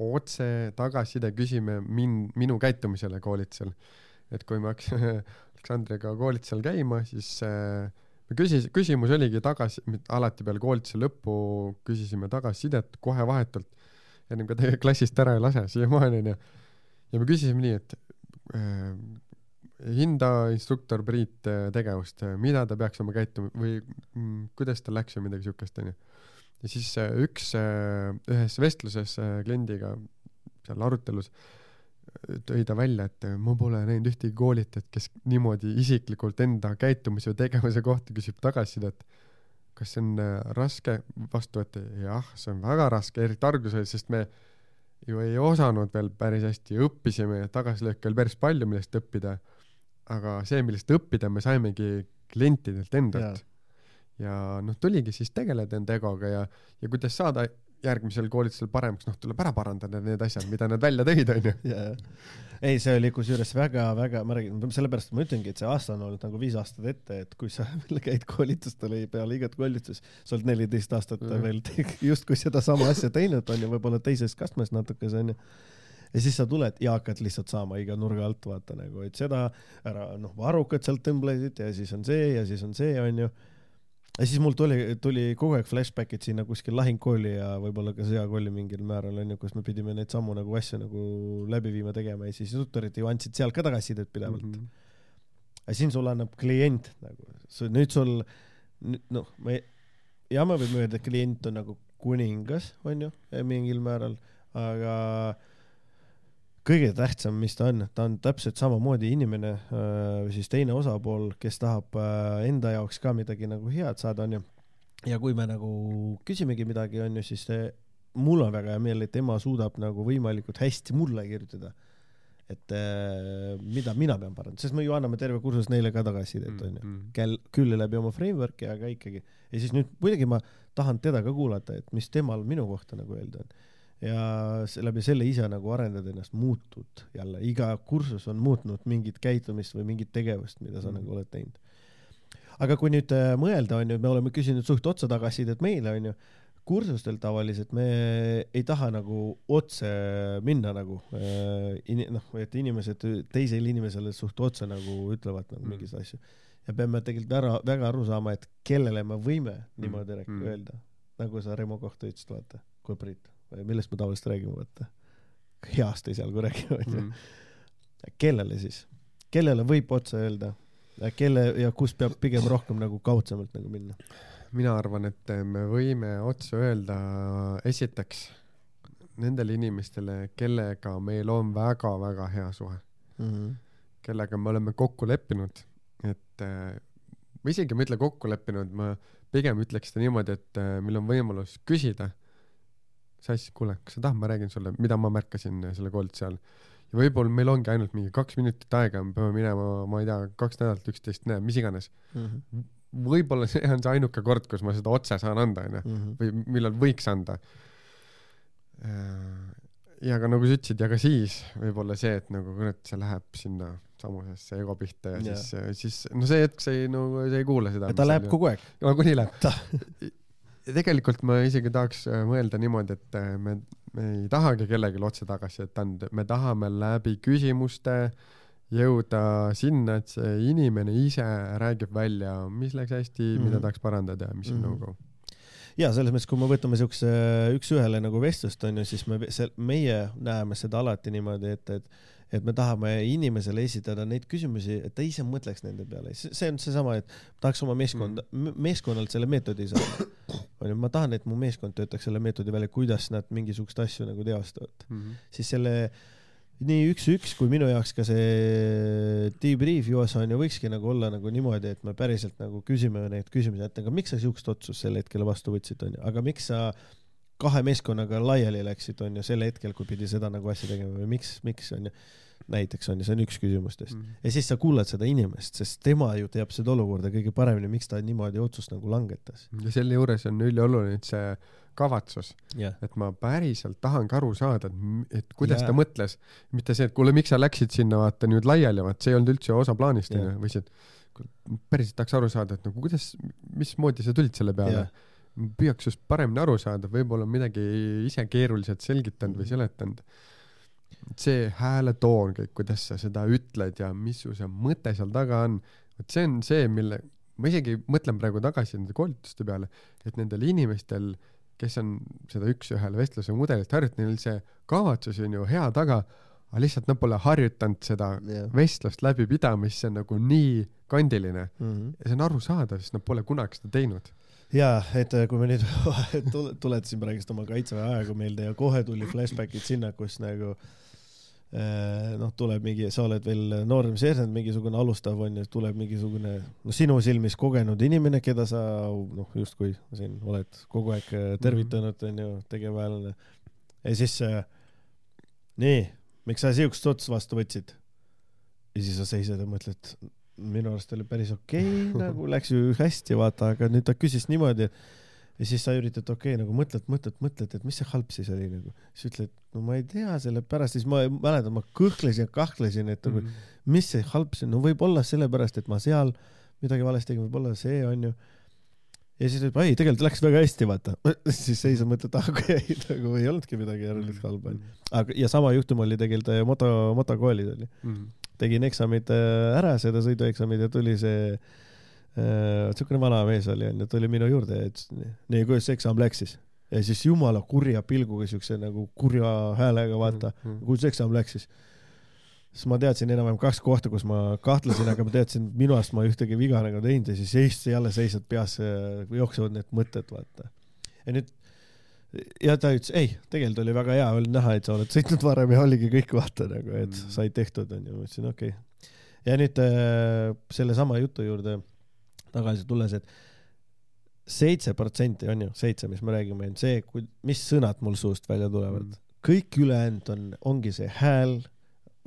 otse tagasiside küsime min-, minu käitumisele koolitusel. et kui me hakkasime *laughs* Aleksandriga koolitusel käima, siis äh, küsis-, küsimus oligi tagasi, alati peale koolituse lõppu küsisime tagasisidet kohe vahetult, ennem kui ta *laughs* klassist ära ei lase, siiamaani onju. ja me küsisime nii, et äh, hinda instruktor Priit äh, tegevust, mida ta peaks oma käituma või mm, kuidas tal läks või midagi siukest onju. ja siis äh, üks äh, ühes vestluses äh, kliendiga seal arutelus äh, tõi ta välja, et ma pole näinud ühtegi koolitajat, kes niimoodi isiklikult enda käitumise või tegevuse kohta küsib tagasisidet. kas see on äh, raske vastu võtta? jah, see on väga raske, eriti alguses, sest me ju ei osanud veel päris hästi, õppisime tagasilööke oli päris palju, millest õppida. aga see, millest õppida, me saimegi klientidelt endalt. ja noh, tuligi siis tegeleda enda egoga ja, ja kuidas saada järgmisel koolitusel paremaks, noh, tuleb ära parandada need asjad, mida nad välja tõid, onju. ei, see oli kusjuures väga-väga, ma räägin, sellepärast ma ütlengi, et see aasta on olnud nagu viis aastat ette, et kui sa *laughs* käid koolitustel peale igat koolitust, sa oled neliteist aastat mm. veel justkui sedasama asja teinud, onju, võib-olla teises kastmes natukese, onju ja siis sa tuled ja hakkad lihtsalt saama iga nurga alt vaata nagu, et seda ära noh, varrukad sealt tõmblesid ja siis on see ja siis on see onju ja siis mul tuli, tuli kogu aeg flashback'id sinna kuskil lahingkooli ja võib-olla ka sõjakooli mingil määral onju, kus me pidime neid samu nagu asju nagu läbi viima, tegema ja siis tutorid ju andsid seal ka tagasisidet pidevalt mm. -hmm. ja siin sulle annab klient nagu, nüüd sul noh, me ja me võime öelda, et klient on nagu kuningas onju mingil määral, aga kõige tähtsam, mis ta on, ta on täpselt samamoodi inimene äh, või siis teine osapool, kes tahab äh, enda jaoks ka midagi nagu head saada, onju. ja kui me nagu küsimegi midagi, onju, siis te, mul on väga hea meel, et ema suudab nagu võimalikult hästi mulle kirjutada. et äh, mida mina pean parandama, sest me ju anname terve kursus neile ka tagasisidet, mm, onju. Mm. kel-, küll läbi oma framework'i, aga ikkagi. ja siis nüüd muidugi ma tahan teda ka kuulata, et mis temal minu kohta nagu öelda on ja läbi selle ise nagu arendad ennast, muutud jälle, iga kursus on muutnud mingit käitumist või mingit tegevust, mida sa mm. nagu oled teinud. aga kui nüüd äh, mõelda, onju, me oleme küsinud suht otsa tagasisidet meile, onju, kursustel tavaliselt me ei taha nagu otse minna nagu äh,, noh, et inimesed teisele inimesele suht otse nagu ütlevad nagu mm. mingeid asju. ja peame tegelikult ära, väga aru saama, et kellele me võime niimoodi mm. öelda, nagu sa Remo kohta ütlesid, vaata, kui Priit millest me tavaliselt räägime, vaata. heast esialgu räägime, onju. Mm. kellele siis, kellele võib otse öelda, kelle ja kus peab pigem rohkem nagu kaudsemalt nagu minna? mina arvan, et me võime otse öelda esiteks nendele inimestele, kellega meil on väga-väga hea suhe mm. -hmm. kellega me oleme kokku leppinud, et ma isegi ei ütle kokku leppinud, ma pigem ütleks seda niimoodi, et meil on võimalus küsida Sass, kuule, kas sa tahad, ma räägin sulle, mida ma märkasin selle koolituse ajal. ja võib-olla meil ongi ainult mingi kaks minutit aega, me peame minema, ma ei tea, kaks nädalat üksteist näeb, mis iganes mm. -hmm. võib-olla see on see ainuke kord, kus ma seda otse saan anda, onju, mhm. või millal võiks anda. Äh, ja ka nagu sa ütlesid, ja ka siis võib-olla see, et nagu kurat, see läheb sinna samusesse ego pihta ja, ja. siis, siis no see hetk sa ei, no sa ei kuule seda. ta läheb kogu aeg. nagunii läheb *laughs* ja tegelikult ma isegi tahaks äh, mõelda niimoodi, et äh, me, me ei tahagi kellelegi otse tagasisidet anda, me tahame läbi küsimuste jõuda sinna, et see inimene ise räägib välja, mis läks hästi mm, -hmm. mida mhm. tahaks parandada ja mis on mm -hmm. no-go ja selles mõttes, kui me võtame siukse üks-ühele nagu vestlust onju, siis me, meie näeme seda alati niimoodi, et, et et me tahame inimesele esitada neid küsimusi, et ta ise mõtleks nende peale, see on seesama, et tahaks oma meeskonda mm., meeskonnalt selle meetodi saada. onju, ma tahan, et mu meeskond töötaks selle meetodi välja, kuidas nad mingisuguseid asju nagu teostavad mm. -hmm. siis selle nii üks-üks kui minu jaoks ka see debrief juures on ju võikski nagu olla nagu niimoodi, et me päriselt nagu küsime neid küsimusi, et aga miks sa siukest otsust sel hetkel vastu võtsid, onju, aga miks sa kahe meeskonnaga laiali läksid, on ju, sel hetkel, kui pidi seda nagu asja tegema või miks, miks on ju, näiteks on ju, see on üks küsimustest mm. -hmm. ja siis sa kuulad seda inimest, sest tema ju teab seda olukorda kõige paremini, miks ta niimoodi otsust nagu langetas. ja selle juures on ülioluline see kavatsus yeah., et ma päriselt tahangi aru saada, et, et kuidas yeah. ta mõtles, mitte see, et kuule, miks sa läksid sinna vaata nüüd laiali, vaat see ei olnud üldse osa plaanist onju yeah., või see, et päriselt tahaks aru saada, et nagu kuidas, mismoodi sa tulid selle peale yeah püüaks just paremini aru saada, võib-olla midagi ise keeruliselt selgitanud või seletanud. see hääletoon kõik, kuidas sa seda ütled ja mis su see mõte seal taga on, vot see on see, mille, ma isegi mõtlen praegu tagasi nende koolituste peale, et nendel inimestel, kes on seda üks-ühele vestluse mudelit harjutanud, neil see kavatsus on ju hea taga, aga lihtsalt nad pole harjutanud seda jah. vestlust läbipidamist, see on nagu nii kandiline Mhm. ja see on arusaadav, sest nad pole kunagi seda teinud. jaa, et äh, kui me nüüd *laughs* tule- tuletasin praegust oma kaitseväe aega meelde ja kohe tuli flashbackid sinna, kus nagu äh, noh, tuleb mingi, sa oled veel noorem seersant, mingisugune alustav on ju, tuleb mingisugune no sinu silmis kogenud inimene, keda sa noh, justkui siin oled kogu aeg äh, tervitanud, on ju, tegevväelane. ja siis nii, miks sa siukest otsust vastu võtsid? ja siis sa seisad ja mõtled, minu arust oli päris okei okay,, nagu läks ju hästi, vaata, aga nüüd ta küsis niimoodi, ja siis sa üritad okei okay, nagu mõtled, mõtled, mõtled, et mis see halb siis oli nagu. siis ütled, no ma ei tea, sellepärast, siis ma mäletan, ma kõhklesin ja kahtlesin, et nagu Mhm. mis see halb see on, no võib-olla sellepärast, et ma seal midagi valesti tegin, võib-olla see on ju. ja siis ütleb, ei, tegelikult läks väga hästi, vaata. *laughs* siis seisad, mõtled, ah okei okay, *laughs* nagu ei olnudki midagi järelikult halba. aga, ja sama juhtum oli tegelikult äh, moto, motokoolis oli. Mhm. Tegin eksamid äh, ära, seda sõidueksamid ja tuli see äh, siukene vana mees oli onju, tuli minu juurde ja ütles nii, kuidas see eksam läks siis? ja siis jumala kurja pilguga siukse nagu kurja häälega vaata, Mhm. kuidas eksam läks siis? siis ma teadsin enam-vähem kaks kohta, kus ma kahtlesin, aga ma teadsin, minu arust ma ühtegi viga nagu teinud ja siis jälle seisad peas, jooksevad need mõtted, vaata. ja nüüd ja ta ütles ei, tegelikult oli väga hea oli näha, et sa oled sõitnud varem ja oligi kõik vaata nagu, et Mm. said tehtud onju, ma ütlesin okei okay.. ja nüüd äh, sellesama jutu juurde tagasi tulles, et seitse protsenti on ju, seitse, mis me räägime, on see, kui, mis sõnad mul suust välja tulevad Mm. mm.. kõik ülejäänud on, ongi see hääl,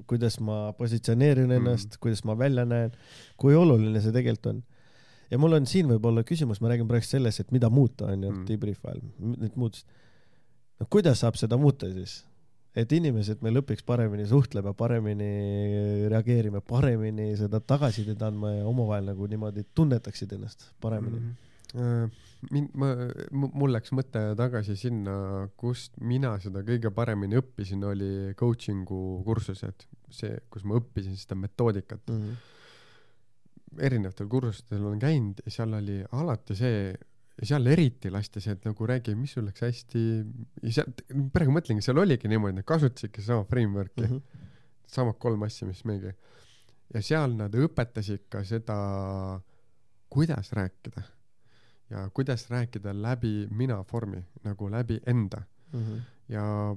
kuidas ma positsioneerin ennast mm., kuidas ma välja näen, kui oluline see tegelikult on. Ja mul on siin võib-olla küsimus, ma räägin praegu sellest, et mida muuta on ju Mm. debrief ajal, need muutused. no kuidas saab seda muuta siis? et inimesed meil õpiks paremini suhtlema, paremini reageerima, paremini seda tagasisidet andma ja omavahel nagu niimoodi tunnetaksid ennast paremini mm. Äh, mind, ma, mul läks mõte tagasi sinna, kust mina seda kõige paremini õppisin, oli coaching'u kursused, see, kus ma õppisin seda metoodikat. -hmm. Erinevatel kursustel olen käinud ja seal oli alati see, seal eriti lasti see, et nagu räägi, mis sul läks hästi, ja seal, praegu mõtlengi, seal oligi niimoodi, nad kasutasidki sama framework'i mm. -hmm. samad kolm asja, mis meiegi. ja seal nad õpetasid ka seda, kuidas rääkida ja kuidas rääkida läbi mina vormi, nagu läbi enda Mm -hmm. ja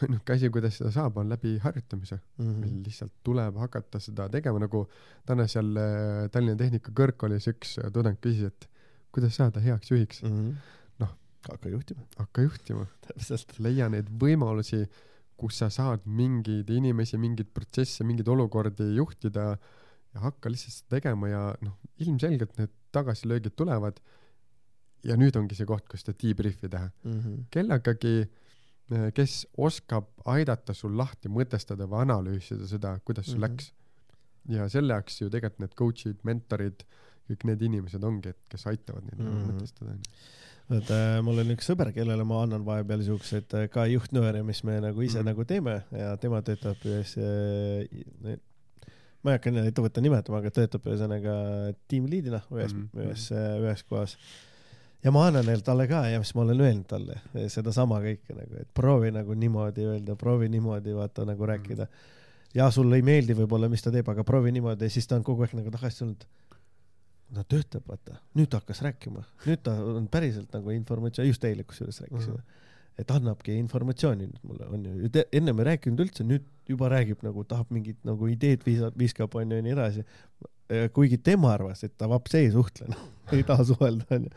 ainuke asi, kuidas seda saab, on läbi harjutamise. Mm meil lihtsalt tuleb hakata seda tegema, nagu täna seal äh, Tallinna Tehnikakõrgkoolis üks äh, tudeng küsis, et kuidas saada heaks juhiks, -hmm. Noh. hakka juhtima, hakka juhtima, täpselt. leia neid võimalusi, kus sa saad mingeid inimesi, mingeid protsesse, mingeid olukordi juhtida ja hakka lihtsalt seda tegema ja noh, ilmselgelt need tagasilöögid tulevad. ja nüüd ongi see koht, kus seda debrief'i teha, Mm -hmm. kellegagi, kes oskab aidata sul lahti mõtestada või analüüsida seda, kuidas sul mm Mhm. -hmm. läks. ja selle jaoks ju tegelikult need coach'id, mentorid, kõik need inimesed ongi, et kes aitavad neid nagu Mhm. mõtestada. et äh, mul on üks sõber, kellele ma annan vahepeal siukseid äh, ka juhtnööre, mis me nagu ise mm. Mhm. nagu teeme ja tema töötab ühes äh, ma ei hakka ettevõtte nimetama, aga töötab ühesõnaga tiimliidina ühes mm, Mhm. -hmm. ühes, ühes kohas. Ja ma annan neile talle ka ja mis ma olen öelnud talle, sedasama kõike nagu, et proovi nagu niimoodi öelda, proovi niimoodi vaata nagu rääkida. ja sulle ei meeldi võib-olla, mis ta teeb, aga proovi niimoodi ja siis ta on kogu aeg nagu tagasi tulnud. ta töötab, vaata, nüüd ta hakkas rääkima, nüüd ta on päriselt nagu informatsioon, just eile kusjuures rääkisime Mhm. et annabki informatsiooni nüüd mulle, on ju, ennem ei rääkinud üldse, nüüd juba räägib nagu tahab mingit nagu ideed viisab, viskab onju ja nii edasi. Kuigi tema arvas, et ta vaps ei suhtle, noh, *laughs* ei taha suhelda onju.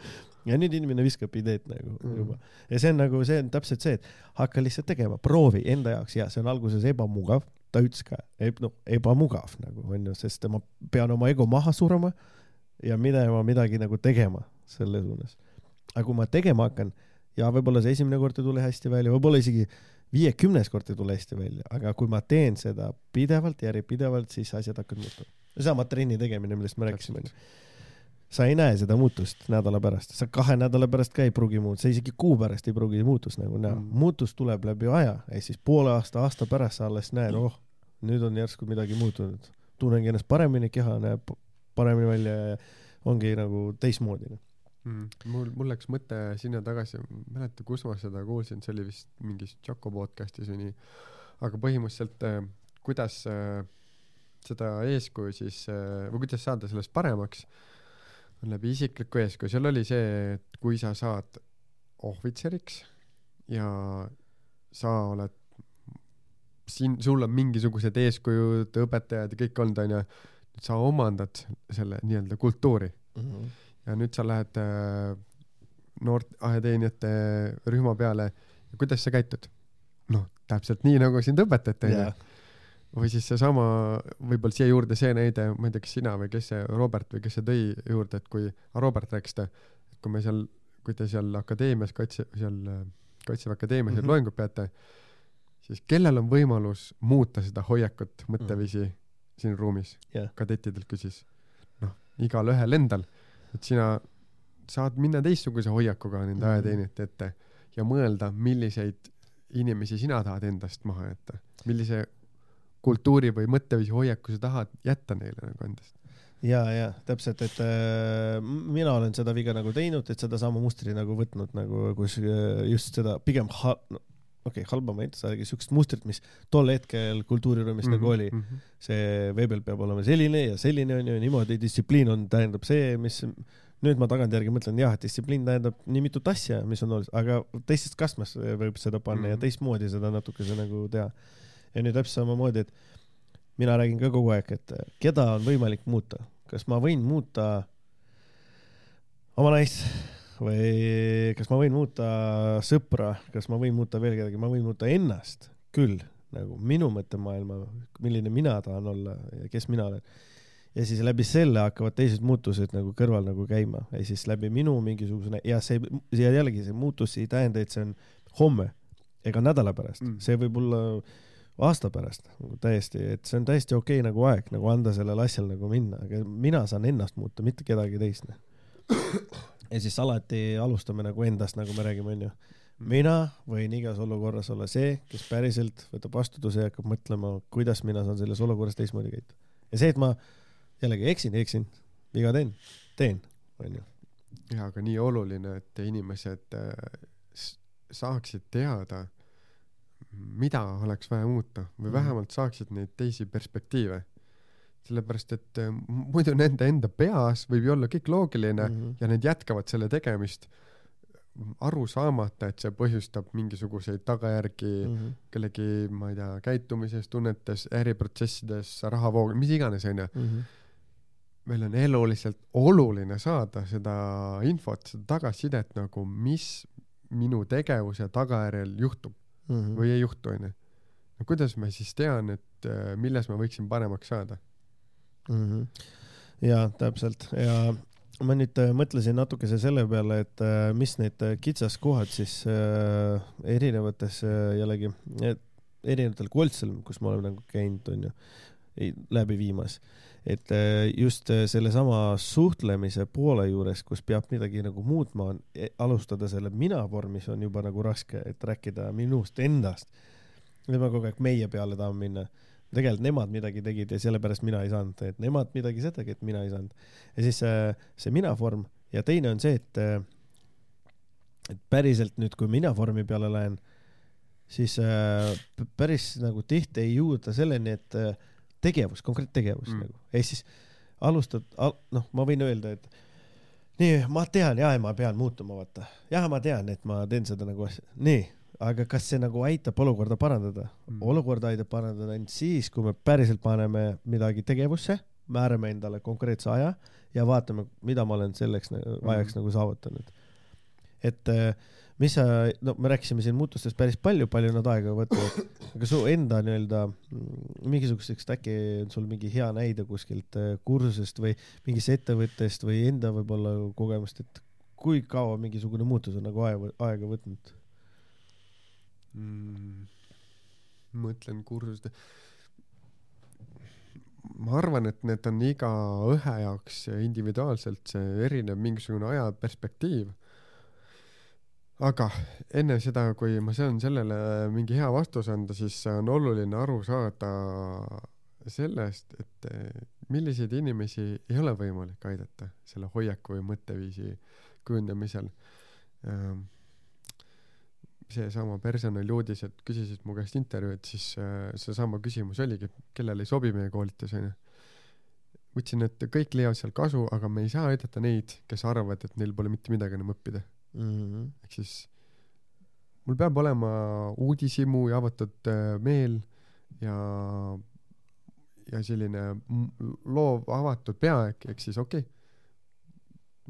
ja nüüd inimene viskab ideed nagu Mhm. juba ja see on nagu, see on täpselt see, et hakka lihtsalt tegema, proovi enda jaoks ja see on alguses ebamugav, ta ütles ka, noh, ebamugav nagu onju, sest ma pean oma ego maha suruma ja minema midagi nagu tegema selle suunas. aga kui ma tegema hakkan ja võib-olla see esimene kord ei tule hästi välja, võib-olla isegi viiekümnes kord ei tule hästi välja, aga kui ma teen seda pidevalt, järjepidevalt, siis asjad hakkavad muutuma. Seesama trenni tegemine, millest me rääkisime, onju. sa ei näe seda muutust nädala pärast, sa kahe nädala pärast ka ei pruugi muuta, sa isegi kuu pärast ei pruugi muutust nagu näha Mm. muutus tuleb läbi aja ja siis poole aasta, aasta pärast sa alles näed, oh, nüüd on järsku midagi muutunud. tunnengi ennast paremini, keha näeb paremini välja ja ongi nagu teistmoodi. mm.. mul, mul läks mõte sinna tagasi, mäleta, kus ma seda kuulsin, see oli vist mingis Choco podcast'is või nii. aga põhimõtteliselt äh, kuidas äh, seda eeskuju siis äh, või kuidas saada sellest paremaks, on läbi isikliku eeskuju, seal oli see, et kui sa saad ohvitseriks ja sa oled siin, sul on mingisugused eeskujud, õpetajad ja kõik olnud, onju, nüüd sa omandad selle nii-öelda kultuuri. Ja nüüd sa lähed äh, noort aheteenijate rühma peale ja kuidas sa käitud? noh, täpselt nii, nagu sind õpetati, onju või siis seesama, võib-olla siia juurde see näide, ma ei tea, kas sina või kes see Robert või kes see tõi juurde, et kui, Robert rääkis ta, et kui me seal, kui te seal akadeemias, kaitse, seal äh, Kaitseväe Akadeemias mm. -hmm. loengut peate, siis kellel on võimalus muuta seda hoiakut, mõtteviisi mm -hmm. siin ruumis Jah. kadettidelt küsis. noh, igalühel endal, et sina saad minna teistsuguse hoiakuga nende mm. -hmm. ajateenijate ette ja mõelda, milliseid inimesi sina tahad endast maha jätta, millise kultuuri või mõtteviisi hoiaku sa tahad jätta neile nagu endast. ja, ja täpselt, et äh, mina olen seda viga nagu teinud, et sedasama mustri nagu võtnud nagu, kus äh, just seda pigem ha-, no okei okay,, halba ma ei ütle, aga siukest mustrit, mis tol hetkel kultuuriruumis mm -hmm. nagu oli. -hmm. see veebel peab olema selline ja selline on ju, niimoodi distsipliin on, tähendab see, mis nüüd ma tagantjärgi mõtlen, jah, distsipliin tähendab nii mitut asja, mis on olulised, aga teisest kastmest võib seda panna mm -hmm. ja Mhm. teistmoodi seda natukese nagu teha. Ja nüüd täpselt samamoodi, et mina räägin ka kogu aeg, et keda on võimalik muuta, kas ma võin muuta oma naist või kas ma võin muuta sõpra, kas ma võin muuta veel kedagi, ma võin muuta ennast küll nagu minu mõttemaailma, milline mina tahan olla ja kes mina olen. ja siis läbi selle hakkavad teised muutused nagu kõrval nagu käima ja siis läbi minu mingisugune ja see ja jällegi see muutus ei tähenda, et see on homme ega nädala pärast mm., see võib olla aasta pärast nagu täiesti, et see on täiesti okei okay, nagu aeg nagu anda sellel asjal nagu minna, aga mina saan ennast muuta, mitte kedagi teist. ja siis alati alustame nagu endast, nagu me räägime, onju. mina võin igas olukorras olla see, kes päriselt võtab vastutuse ja hakkab mõtlema, kuidas mina saan selles olukorras teistmoodi käituda. ja see, et ma jällegi eksin, eksin, viga teen, teen, onju. ja aga nii oluline, et inimesed äh, saaksid teada, mida oleks vaja muuta või Mhm. vähemalt saaksid neid teisi perspektiive. sellepärast, et äh, muidu nende enda peas võib ju olla kõik loogiline mm. Mhm. ja need jätkavad selle tegemist aru saamata, et see põhjustab mingisuguseid tagajärgi mm. Mhm. kellegi, ma ei tea, käitumises, tunnetes, äriprotsessides, rahavoog, mis iganes, onju. meil on eluliselt oluline saada seda infot, seda tagasisidet nagu, mis minu tegevuse tagajärjel juhtub Mhm. või ei juhtu, onju. no kuidas ma siis tean, et äh, milles ma võiksin paremaks saada? Mhm. ja täpselt ja ma nüüd äh, mõtlesin natukese selle peale, et äh, mis need äh, kitsaskohad siis äh, erinevates äh, jällegi äh, erinevatel koltsidel, kus me oleme nagu käinud, onju, läbi viimas, et äh, just äh, sellesama suhtlemise poole juures, kus peab midagi nagu muutma, on e- alustada selle mina vormis on juba nagu raske, et rääkida minust endast. me kogu aeg meie peale tahame minna tegelikult nemad midagi tegid ja sellepärast mina ei saanud, et nemad midagi sedagi, et mina ei saanud. ja siis see, see mina vorm ja teine on see, et, et päriselt nüüd, kui mina vormi peale lähen, siis äh, päris nagu tihti ei jõuda selleni, et äh, tegevus, konkreetne tegevus Mm. mm. nagu, ehk siis alustad al,, noh, ma võin öelda, et nii, ma tean ja ma pean muutuma, vaata. jah, ma tean, et ma teen seda nagu asja, nii, aga kas see nagu aitab olukorda parandada Mm. mm.? olukorda aitab parandada ainult siis, kui me päriselt paneme midagi tegevusse, määrame endale konkreetse aja ja vaatame, mida ma olen selleks nagu- ajaks mm. nagu saavutanud. et äh, mis sa, no me rääkisime siin muutustest päris palju, palju nad aega võtavad, aga su enda nii-öelda mm, mingisugusest äkki on sul mingi hea näide kuskilt äh, kursusest või mingist ettevõttest või enda võib-olla kogemust, et kui kaua mingisugune muutus on nagu aega, aega võtnud? mm,. mõtlen kursuste. ma arvan, et need on iga ühe jaoks individuaalselt, see erineb mingisugune ajaperspektiiv. Aga enne seda, kui ma saan sellele mingi hea vastuse anda, siis on oluline aru saada sellest, et eh, milliseid inimesi ei ole võimalik aidata selle hoiaku või mõtteviisi kujundamisel. seesama personaliuudised küsisid mu käest intervjuud, siis äh, seesama küsimus oligi, kellele ei sobi meie koolitus onju. ütlesin, et kõik leiavad seal kasu, aga me ei saa aidata neid, kes arvavad, et neil pole mitte midagi enam õppida. Mhm. ehk siis mul peab olema uudishimu ja avatud äh, meel ja ja selline loov avatud peaeg, ehk siis okei okay,,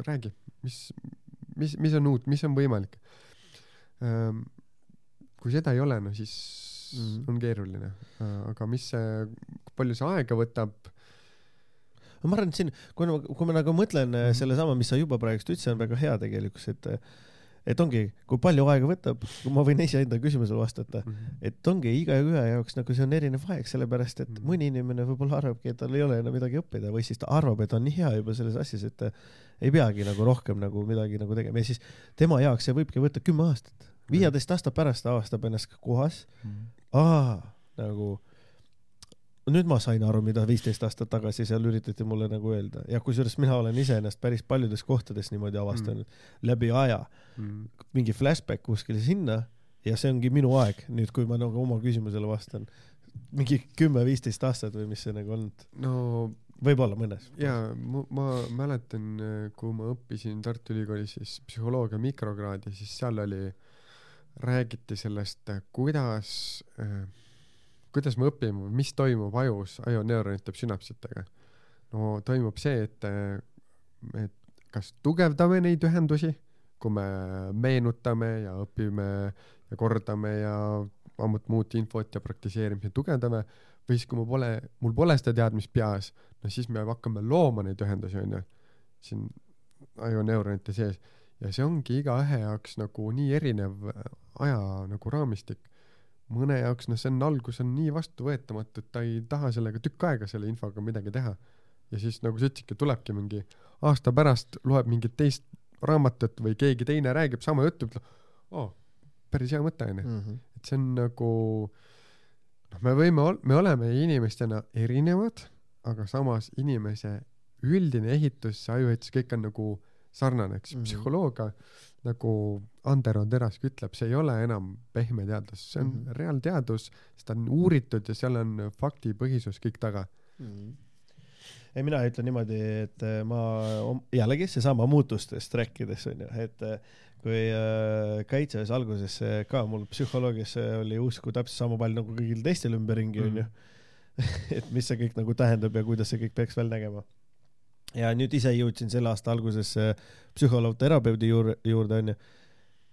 räägi, mis, mis, mis on uut, mis on võimalik. kui seda ei ole, no siis mm. -hmm. on keeruline, aga mis see, palju see aega võtab, ma arvan, et siin, kui ma, kui ma nagu mõtlen mm Mhm. -hmm. sellesama, mis sa juba praegust ütlesid, on väga hea tegelikkus, et et ongi, kui palju aega võtab, ma võin iseenda küsimusele vastata, et ongi igaühe jaoks nagu see on erinev aeg, sellepärast et Mhm. mõni inimene võib-olla arvabki, et tal ei ole enam midagi õppida või siis ta arvab, et on nii hea juba selles asjas, et ei peagi nagu rohkem nagu midagi nagu tegema ja siis tema jaoks see võibki võtta kümme aastat. viieteist aasta pärast ta avastab ennast kohas, aa, nagu nüüd ma sain aru, mida viisteist aastat tagasi seal üritati mulle nagu öelda ja kusjuures mina olen iseennast päris paljudes kohtades niimoodi avastanud mm. läbi aja, mm. mingi flashback kuskile sinna ja see ongi minu aeg nüüd, kui ma nagu oma küsimusele vastan. mingi kümme-viisteist aastat või mis see nagu olnud, no võib-olla mõnes. jaa, ma mäletan, kui ma õppisin Tartu Ülikoolis siis psühholoogia mikrokraadi, siis seal oli, räägiti sellest, kuidas, kuidas me õpime, mis toimub ajus ajoneuronite sünapsitega. no toimub see, et, et kas tugevdame neid ühendusi, kui me meenutame ja õpime ja kordame ja ammut muud infot ja praktiseerimise tugevdame või siis, kui mul pole, mul pole seda teadmist peas, no siis me hakkame looma neid ühendusi, onju, siin ajoneuronite sees ja see ongi igaühe jaoks nagu nii erinev aja nagu raamistik. Mõne jaoks, noh, see on algus on nii vastuvõetamatu, et ta ei taha sellega tükk aega selle infoga midagi teha. ja siis nagu sa ütlesidki, tulebki mingi aasta pärast loeb mingit teist raamatut või keegi teine räägib sama juttu, ütleb, oo, päris hea mõte onju. Mhm. et see on nagu noh, me võime, me oleme inimestena erinevad, aga samas inimese üldine ehitus, see ajuehitus, kõik on nagu sarnane, eks mm. -hmm. psühholoogia nagu Andero Terask ütleb, see ei ole enam pehme teadus, see on mm. -hmm. reaalteadus, seda on uuritud ja seal on faktipõhisus kõik taga. ei, mina ütlen niimoodi, et äh, ma jällegi seesama muutustest rääkides onju, et äh, kui äh, kaitseväes alguses äh, ka mul psühholoogias äh, oli usku täpselt sama palju nagu kõigil teistel ümberringi onju. *laughs* et mis see kõik nagu tähendab ja kuidas see kõik peaks välja nägema. Ja nüüd ise jõudsin selle aasta alguses psühholoog-terapeudi juurde, juurde onju.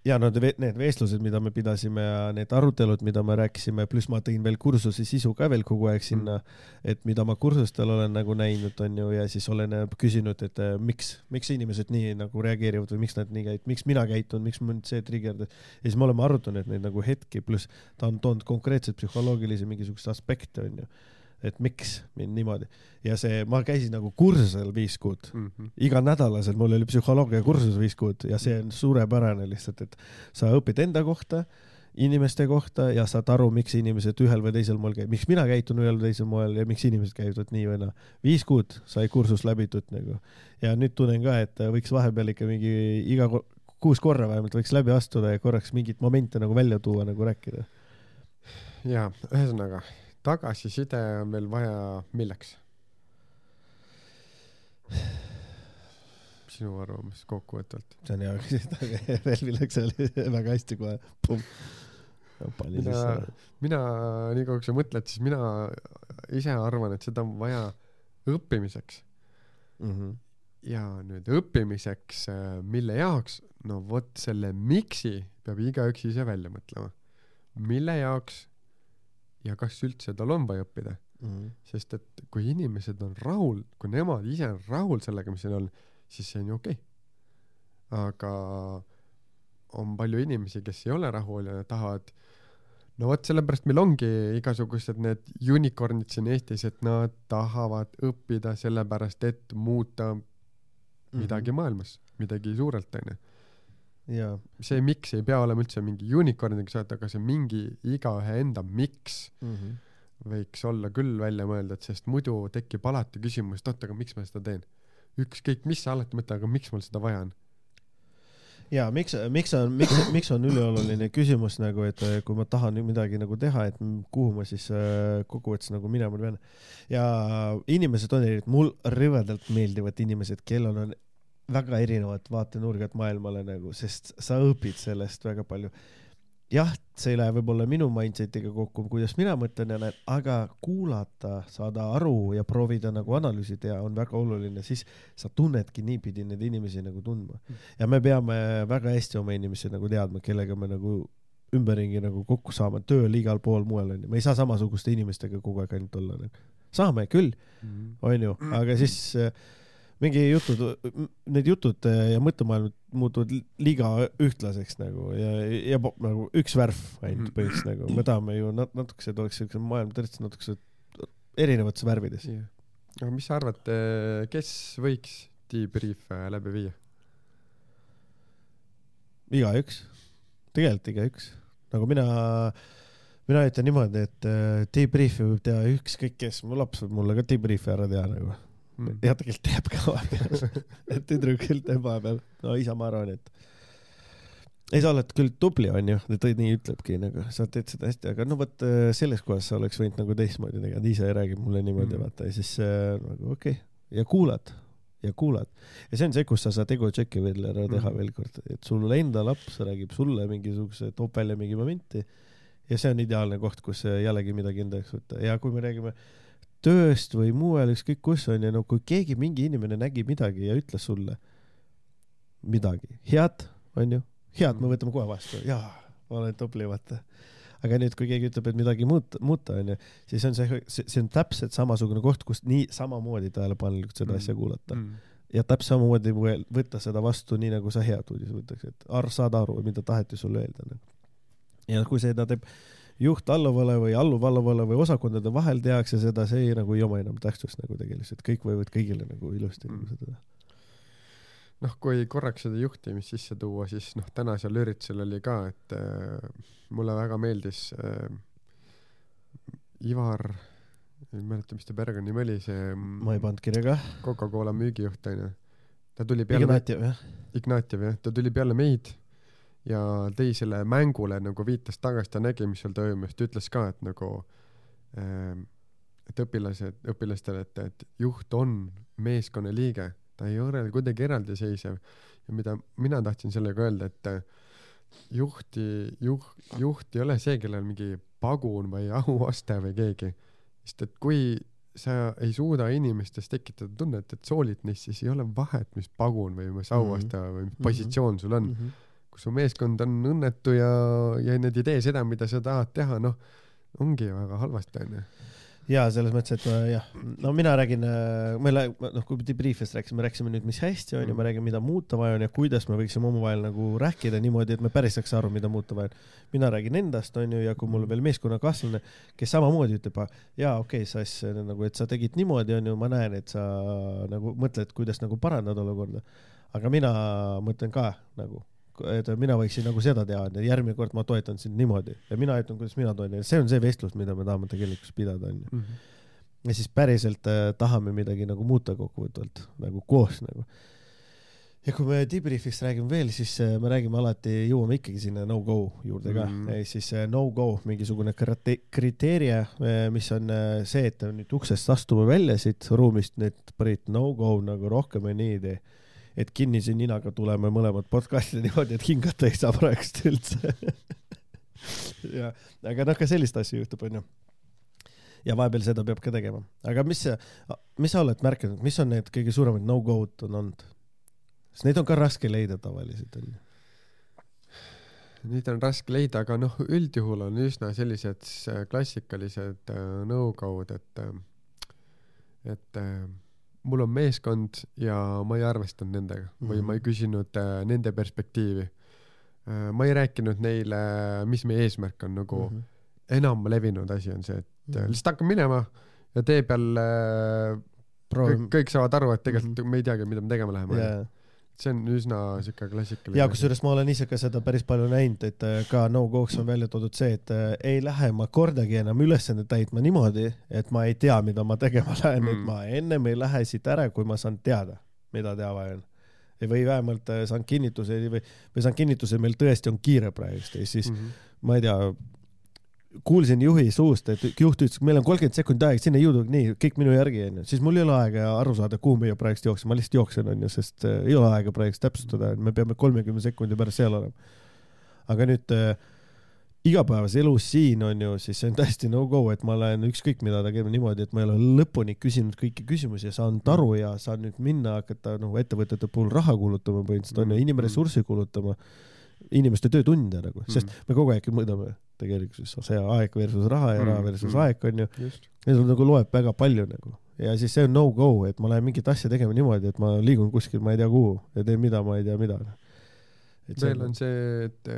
ja need, need vestlused, mida me pidasime ja need arutelud, mida me rääkisime, pluss ma tõin veel kursuse sisu ka veel kogu aeg sinna mm., et mida ma kursustel olen nagu näinud, onju, ja siis olen äh, küsinud, et äh, miks, miks inimesed nii nagu reageerivad või miks nad nii käituvad, miks mina käitun, miks mind see triggerdas. ja siis me oleme arutanud neid nagu hetki, pluss ta on toonud konkreetselt psühholoogilisi mingisuguseid aspekte, onju. Et miks mind niimoodi ja see, ma käisin nagu kursusel viis kuud Mm -hmm. iganädalaselt mul oli psühholoogia kursus viis kuud ja see on suurepärane lihtsalt, et sa õpid enda kohta, inimeste kohta ja saad aru, miks inimesed ühel või teisel moel käivad, miks mina käitun ühel või teisel moel ja miks inimesed käituvad nii või naa. viis kuud sai kursus läbitud nagu ja nüüd tunnen ka, et võiks vahepeal ikka mingi iga kuus korra vähemalt võiks läbi astuda ja korraks mingit momente nagu välja tuua, nagu rääkida. ja ühesõnaga tagasiside on meil vaja milleks? sinu arvamus kokkuvõtvalt? see on hea küsimus, milleks oli väga hästi kohe. pani mina mina, nii kaua kui sa mõtled, siis mina ise arvan, et seda on vaja õppimiseks Mhm. ja nüüd õppimiseks, mille jaoks, no vot selle miks'i peab igaüks ise välja mõtlema. mille jaoks ja kas üldse tal on vaja õppida, Mhm. sest et kui inimesed on rahul, kui nemad ise on rahul sellega, mis neil on, siis see on ju okei okay.. aga on palju inimesi, kes ei ole rahul ja tahavad no vot sellepärast meil ongi igasugused need unicorn'id siin Eestis, et nad tahavad õppida sellepärast, et muuta midagi Mhm. maailmas, midagi suurelt onju jaa, see miks ei pea olema üldse mingi unicorn'iga seotud, aga see mingi igaühe enda miks Mhm. võiks olla küll välja mõeldud, sest muidu tekib alati küsimus, et oot, aga miks ma seda teen. ükskõik, mis sa alati mõtled, aga miks mul seda vaja on. jaa, miks, miks on, miks, miks on ülioluline küsimus nagu, et äh, kui ma tahan midagi nagu teha, et kuhu ma siis äh, kokkuvõttes nagu minema pean. ja inimesed on erinevad, mul rõvedalt meeldivad inimesed, kellel on väga erinevad vaatenurgad maailmale nagu, sest sa õpid sellest väga palju. jah, see ei lähe võib-olla minu mindset'iga kokku, kuidas mina mõtlen ja näen, aga kuulata, saada aru ja proovida nagu analüüsi teha on väga oluline, siis sa tunnedki niipidi neid inimesi nagu tundma. ja me peame väga hästi oma inimesi nagu teadma, kellega me nagu ümberringi nagu kokku saame, tööl igal pool mujal onju, me ei saa samasuguste inimestega kogu aeg ainult olla nagu.. saame küll, onju, aga siis äh, mingi jutud, need jutud äh, ja mõttemaailmad muutuvad li- liiga ühtlaseks nagu ja, ja nagu üks värv ainult Mhm. põhimõtteliselt nagu, me tahame ju nat- natukese, et oleks siukene maailm tõesti natukese erinevates värvides. aga mis sa arvad, kes võiks debrief'e läbi viia? igaüks, tegelikult igaüks, nagu mina, mina ütlen niimoodi, et äh, debrief'i võib teha ükskõik kes, mu laps võib mulle ka debrief'i ära teha nagu. Mm. ja tegelikult teeb ka vahepeal, *laughs* et tüdruk küll teeb vahepeal, no isa, ma arvan, et ei, sa oled küll tubli, onju, ta nii ütlebki nagu, sa teed seda hästi, aga no vot äh, selles kohas sa oleks võinud nagu teistmoodi teha, ise räägib mulle niimoodi Mm. mm., vaata ja siis äh, nagu okei okay. ja kuulad ja kuulad ja see on see, kus sa saad ego check'i veel ära teha Mhm. veel kord, et sul enda laps räägib sulle mingisuguse, toob välja mingi momenti ja see on ideaalne koht, kus äh, jällegi midagi enda jaoks võtta ja kui me räägime tööst või mujal, ükskõik kus on ju, no kui keegi, mingi inimene nägi midagi ja ütles sulle midagi head, onju, head me võtame kohe vastu, jaa, ma olen tubli, vaata. aga nüüd, kui keegi ütleb, et midagi muuta, muuta onju, siis on see, see, on täpselt samasugune koht, kus nii samamoodi tähelepanelikult seda Mm. asja kuulata Mm. ja täpselt samamoodi võtta seda vastu, nii nagu sa head uudised võtaks, et ar-, saad aru, mida taheti sulle öelda nagu.. ja kui seda teeb juht alluvale või alluv alluvale või osakondade vahel tehakse seda, see ei, nagu ei oma enam tähtsust nagu tegelikult, kõik võivad kõigile nagu ilusti Mm. nagu seda teha. noh, kui korraks seda juhtimist sisse tuua, siis noh, tänasel üritusel oli ka, et äh, mulle väga meeldis äh, Ivar, ei mäleta, mis ta perekonnanimi oli, see ma ei pannud kirja ka. Coca-Cola müügijuht onju. ta tuli peale, Ignatjev jah. Ignatjev jah, ta tuli peale meid ja tõi selle mängule nagu viitas tagasi, ta nägi, mis seal toimus, ta ütles ka, et nagu ähm, et õpilased, õpilastele, et, et juht on meeskonnaliige, ta ei ole kuidagi eraldiseisev ja mida mina tahtsin sellega öelda, et äh, juhti, juht, juht ei ole see, kellel mingi pagun või auaste või keegi, sest et kui sa ei suuda inimestes tekitada tunnet, et soolid neist, siis ei ole vahet, mis pagun või mis auaste mm -hmm. või mis Mhm. positsioon sul on mm. Mhm. -hmm. Kui su meeskond on õnnetu ja, ja nad ei tee seda, mida sa tahad teha, noh, ongi väga halvasti onju. ja selles mõttes, et äh, jah, no mina räägin, me lä- noh, kui debrief'ist rääkisime, rääkisime nüüd, mis hästi on ja ma räägin, mida muuta vaja on ja kuidas me võiksime omavahel nagu rääkida niimoodi, et me päris saaks aru, mida muuta vaja on. mina räägin endast, onju, ja kui mul veel meeskonnakaaslane, kes samamoodi ütleb, jaa, okei okay,, sa siis nagu, et sa tegid niimoodi, onju, ma näen, et sa nagu mõtled, kuidas nagu parandada olukorda. aga mina mõtlen ka nagu, et mina võiksin nagu seda teha, et järgmine kord ma toetan sind niimoodi ja mina ütlen, kuidas mina toetan, see on see vestlus, mida me tahame tegelikult pidada, onju ja siis päriselt äh, tahame midagi nagu muuta kokkuvõtvalt nagu koos nagu. ja kui me debrief'ist räägime veel, siis äh, me räägime alati, jõuame ikkagi sinna no-go juurde ka mm, Mhm. -hmm. siis äh, no-go mingisugune krite- kriteeria, mis on äh, see, et nüüd uksest astume välja siit ruumist, nüüd Priit no-go nagu rohkem ja nii ei tee. Et kinnise ninaga tuleme mõlemad podcast'i niimoodi, et hingata ei saa praegust üldse. ja, aga noh, ka sellist asja juhtub, onju ja vahepeal seda peab ka tegema. aga mis, mis sa oled märganud, mis on need kõige suuremad no-go'd on olnud? sest neid on ka raske leida tavaliselt onju. Neid on raske leida, aga noh, üldjuhul on üsna sellised äh, klassikalised äh, no-go'd, et äh, et mul on meeskond ja ma ei arvestanud nendega mm -hmm. või Mhm. ma ei küsinud äh, nende perspektiivi äh,. ma ei rääkinud neile, mis meie eesmärk on nagu mm, -hmm. enam levinud asi on see, et Mhm. mm. lihtsalt hakkab minema ja tee peal äh, kõik, proovime. kõik saavad aru, et tegelikult Mhm. mm -hmm. me ei teagi, mida me tegema läheme yeah.. See on üsna siuke klassikaline. ja kusjuures ma olen ise ka seda päris palju näinud, et äh, ka no-go'ks on välja toodud see, et äh, ei lähe ma kordagi enam ülesandeid täitma niimoodi, et ma ei tea, mida ma tegema lähen mm., et ma ennem ei lähe siit ära, kui ma saan teada, mida teha vaja on. või vähemalt äh, saan kinnituse või, või saan kinnituse, meil tõesti on kiire praegust ja siis mm. -hmm. ma ei tea, kuulsin juhi suust, et juht ütles, meil on kolmkümmend sekundit aega, sinna ei jõudnud, nii kõik minu järgi onju, siis mul ei ole aega aru saada, kuhu meie praegust jookseme, ma lihtsalt jooksen onju, sest äh, ei ole aega praegust täpsustada, me peame kolmekümne sekundi pärast seal olema. aga nüüd äh, igapäevases elus siin on ju, siis see on täiesti no-go, et ma lähen ükskõik mida tegema niimoodi, et ma ei ole lõpuni küsinud kõiki küsimusi ja saanud aru ja saan nüüd minna hakata nagu ettevõtete puhul raha kulutama põhimõtteliselt on ju, inimressurssi kulutama, inimeste töötunde nagu, sest me kogu aeg mõõdame tegelikkuses see aeg versus raha ja Mm, raha versus mm. aeg onju ja sul nagu loeb väga palju nagu ja siis see on no-go, et ma lähen mingit asja tegema niimoodi, et ma liigun kuskil, ma ei tea kuhu ja teen mida, ma ei tea mida. veel on see, et,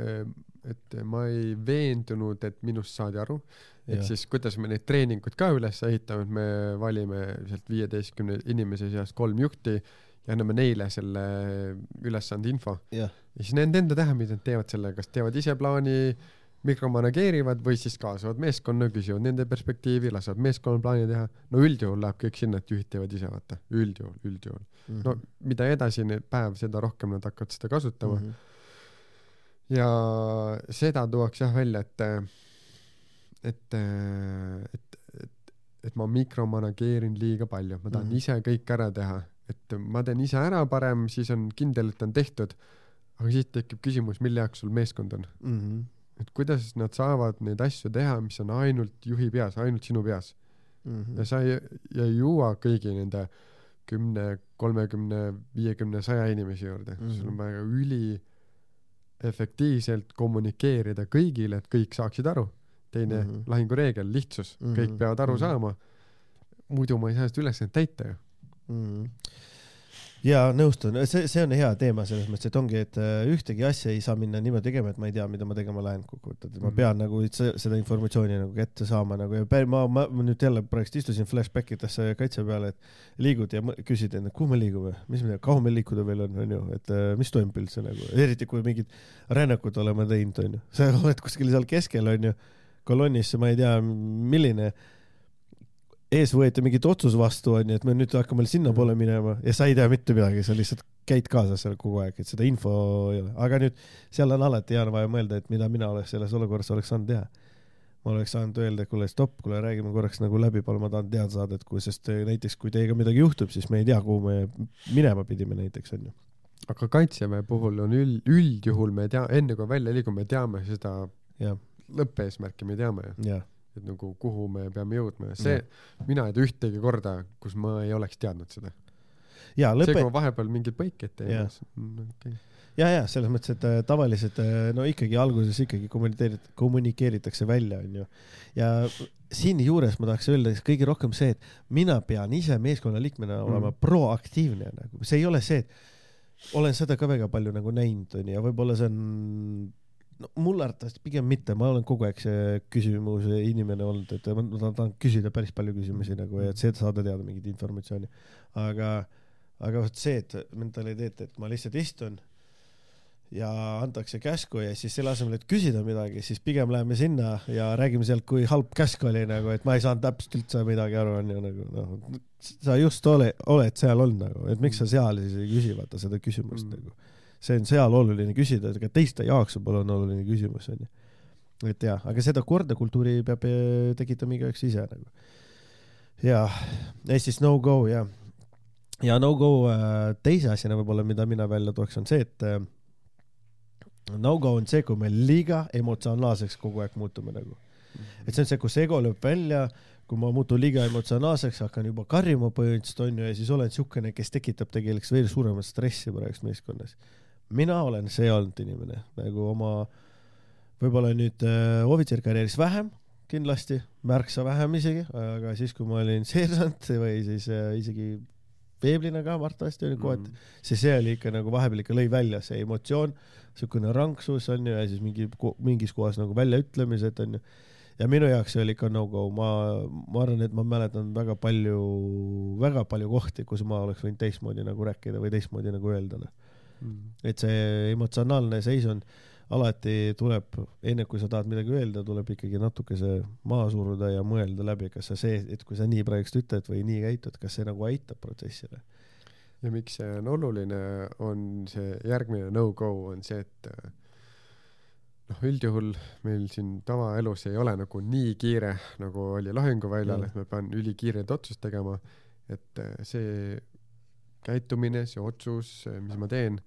et ma ei veendunud, et minust saadi aru. ehk siis, kuidas me neid treeninguid ka üles ehitame, et me valime sealt viieteistkümne inimese seast kolm juhti ja anname neile selle ülesande info. ja siis nende enda teha, mida nad teevad sellega, kas teevad ise plaani, mikromanageerivad või siis kaasavad meeskonna, küsivad nende perspektiivi, lasevad meeskonnal plaani teha. no üldjuhul läheb kõik sinna, et juhid teevad ise, vaata, üldjuhul, üldjuhul. Mhm. no mida edasi need päev, seda rohkem nad hakkavad seda kasutama mm. -hmm. ja seda tuuakse jah välja, et, et, et, et, et ma mikromanageerin liiga palju, ma tahan mm. -hmm. ise kõik ära teha, et ma teen ise ära parem, siis on kindel, et on tehtud. aga siis tekib küsimus, mille jaoks sul meeskond on, Mhm. Et kuidas nad saavad neid asju teha, mis on ainult juhi peas, ainult sinu peas Mhm. ja sa ei, ei jõua kõigi nende kümne, kolmekümne, viiekümne, saja inimese juurde mm. -hmm. sul on vaja üli efektiivselt kommunikeerida kõigile, et kõik saaksid aru. teine mm. -hmm. lahingureegel, lihtsus mm, -hmm. kõik Mhm. peavad aru mm. -hmm. saama. muidu ma ei saa seda ülesannet täita ju. Mhm. Ja nõustun, see, see on hea teema selles mõttes, et ongi, et äh, ühtegi asja ei saa minna niimoodi tegema, et ma ei tea, mida ma tegema lähen kokkuvõttes, ma Mhm. pean nagu se- seda informatsiooni nagu kätte saama nagu ja päris- ma, ma nüüd jälle praegu istusin flashback idesse kaitse peale, et liigud ja küsid endalt, kuhu me liigume, mis me, kaua meil liikuda veel on, onju, et äh, mis toimub üldse nagu, eriti kui mingid rännakud oleme teinud, onju, *laughs* sa oled kuskil seal keskel, onju, kolonnis, ma ei tea, milline ees võeti mingit otsus vastu, onju, et me nüüd hakkame sinnapoole minema ja sa ei tea mitte midagi, sa lihtsalt käid kaasas seal kogu aeg, et seda info ei ole, aga nüüd seal on alati hea vaja mõelda, et mida mina oleks selles olukorras oleks saanud teha. ma oleks saanud öelda, et kuule stopp, kuule räägime korraks nagu läbi, palun ma tahan teada saada, et kui, sest eh, näiteks kui teiega midagi juhtub, siis me ei tea, kuhu me minema pidime näiteks onju. aga kaitseväe puhul on üld, üldjuhul me tea, enne kui välja liigume, teame seda lõppeesmärki me teame. Ju, et nagu kuhu me peame jõudma ja see, mina ei tea ühtegi korda, kus ma ei oleks teadnud seda. ja see, kui lõpe, ma vahepeal mingeid põikeid teen Jah., okei. ja, ja selles mõttes, et äh, tavaliselt äh, no ikkagi alguses ikkagi kommunikeerit-, kommunikeeritakse välja, onju. ja siinjuures ma tahaks öelda kõige rohkem see, et mina pean ise meeskonnaliikmena olema Mm. proaktiivne nagu, see ei ole see, et olen seda ka väga palju nagu näinud, onju, ja võib-olla see on no mulle arvatavasti pigem mitte, ma olen kogu aeg see küsimuse inimene olnud, et ma ma tahan küsida päris palju küsimusi nagu et see, et saada teada mingit informatsiooni. aga, aga vot see, et mentaliteet, et ma lihtsalt istun ja antakse käsku ja siis selle asemel, et küsida midagi, siis pigem läheme sinna ja räägime sealt, kui halb käsk oli nagu, et ma ei saanud täpselt üldse midagi aru, onju nagu noh, sa just ole, oled seal olnud nagu, et miks sa seal siis ei küsi, vaata seda küsimust mm. nagu. See on seal oluline küsida, ka teiste jaoks võib-olla on oluline küsimus onju. et jah, aga seda kordakultuuri peab eh, tekitama igaüks ise nagu. ja, ehk siis no go ja, ja no go äh, teise asjana võib-olla, mida mina välja tooks, on see, et äh, no-go on see, kui me liiga emotsionaalseks kogu aeg muutume nagu. et see on see, kus ego lööb välja, kui ma muutun liiga emotsionaalseks, hakkan juba karjuma põhimõtteliselt onju ja siis olen siukene, kes tekitab tegelikult veel suuremat stressi praegust meeskonnas. Mina olen see olnud inimene nagu oma, võib-olla nüüd äh, ohvitserkarjääris vähem, kindlasti, märksa vähem isegi, aga siis, kui ma olin *laughs* seersant või siis äh, isegi veeblina ka arvatavasti oli kohati, siis see oli ikka nagu vahepeal ikka lõi välja see emotsioon, siukene ranksus onju ja siis mingi, mingis kohas nagu väljaütlemised onju. ja minu jaoks see oli ikka no-go, ma, ma arvan, et ma mäletan väga palju, väga palju kohti, kus ma oleks võinud teistmoodi nagu rääkida või teistmoodi nagu öelda, noh mm.. Et see emotsionaalne seisund alati tuleb, enne kui sa tahad midagi öelda, tuleb ikkagi natuke see maha suruda ja mõelda läbi, kas sa see, et kui sa nii praegust ütled või nii käitud, kas see nagu aitab protsessile. ja miks see on oluline, on see järgmine no-go on see, et noh, üldjuhul meil siin tavaelus ei ole nagu nii kiire, nagu oli lahinguväljal, et ma pean ülikiireid otsust tegema. et äh, see käitumine, see otsus, mis ma teen,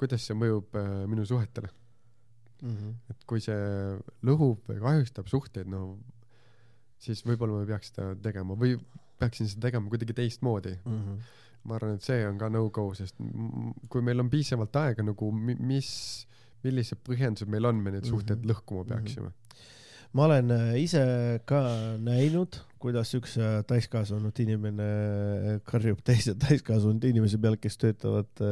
kuidas see mõjub äh, minu suhetele mm. -hmm. et kui see lõhub või kahjustab suhteid, no siis võib-olla ma ei peaks seda tegema või peaksin seda tegema kuidagi teistmoodi mm. -hmm. ma arvan, et see on ka no-go, sest kui meil on piisavalt aega nagu, mis millised põhjendused meil on, me neid suhteid mm -hmm. lõhkuma mhm. peaksime mm? -hmm. Ma olen äh, ise ka näinud, kuidas üks äh, täiskasvanud inimene äh, karjub teise *laughs* täiskasvanud inimese peale, kes töötavad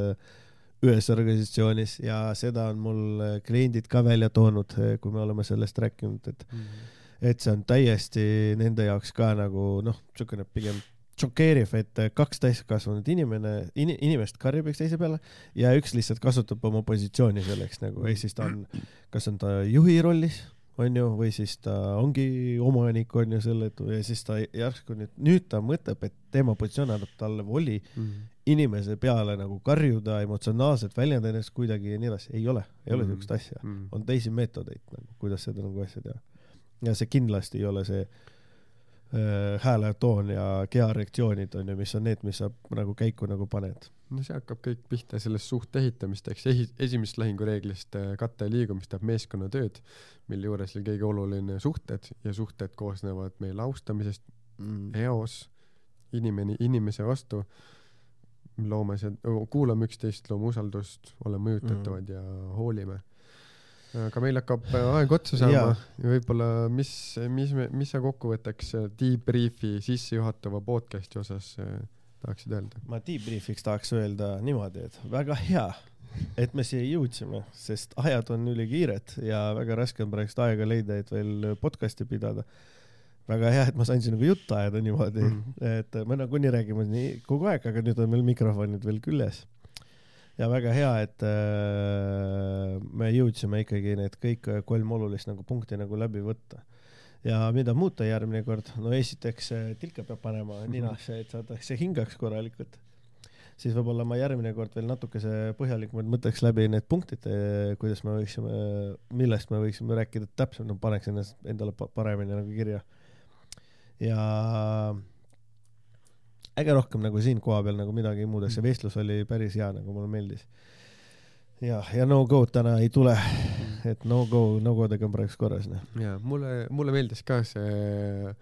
ühes organisatsioonis ja seda on mul kliendid ka välja toonud, kui me oleme sellest rääkinud, et mm, -hmm. et see on täiesti nende jaoks ka nagu noh, niisugune pigem šokeeriv, et kaks täiskasvanud inimene in,, inimest karjub üksteise peale ja üks lihtsalt kasutab oma positsiooni selleks nagu, ehk siis ta on, kas on ta juhi rollis, on ju, või siis ta ongi omanik, on ju, selle, ja siis ta järsku nüüd, nüüd ta mõtleb, et tema positsioon annab talle voli mm -hmm. inimese peale nagu karjuda, emotsionaalselt väljendada ennast kuidagi ja nii edasi, ei ole, ei ole mm -hmm. siukest asja mm. -hmm. on teisi meetodeid nagu, kuidas seda nagu asja teha. ja see kindlasti ei ole see hääletoon ja kehareaktsioonid on ju, mis on need, mis sa nagu käiku nagu paned. no see hakkab kõik pihta sellest suhte ehitamist, eks esi-, esimesest lahingureeglist äh, katte liigumist teeb meeskonnatööd, mille juures oli kõige oluline suhted ja suhted koosnevad meil austamisest mm., eos, inimene, inimese vastu, loome see, kuulame üksteist, loome usaldust, oleme mõjutatavad mm. ja hoolime aga meil hakkab äh, aeg otsa saama ja võib-olla, mis, mis mis sa kokkuvõtteks äh, debrief'i sissejuhatava podcast'i osas äh, tahaksid öelda? ma debrief'iks tahaks öelda niimoodi, et väga hea, et me siia jõudsime, sest ajad on ülikiired ja väga raske on praegust aega leida, et veel podcast'i pidada. väga hea, et ma sain sinuga juttu ajada niimoodi mm, -hmm. et me nagunii räägime nii kogu aeg, aga nüüd on meil mikrofonid veel küljes ja väga hea, et äh, me jõudsime ikkagi need kõik kolm olulist nagu punkti nagu läbi võtta. ja mida muuta järgmine kord, no esiteks äh, tilka peab panema mhm. ninasse, et saadakse hingaks korralikult. siis võib-olla ma järgmine kord veel natukese põhjalikumalt mõtleks läbi need punktid, äh, kuidas me võiksime, millest me võiksime rääkida täpsemalt, paneks ennast endale paremini nagu kirja. ja äge rohkem nagu siin kohapeal nagu midagi muud, see vestlus oli päris hea, nagu mulle meeldis. ja, ja no go'd täna ei tule, et no go, no go'dega on praegu korras, noh. ja mulle, mulle meeldis ka see,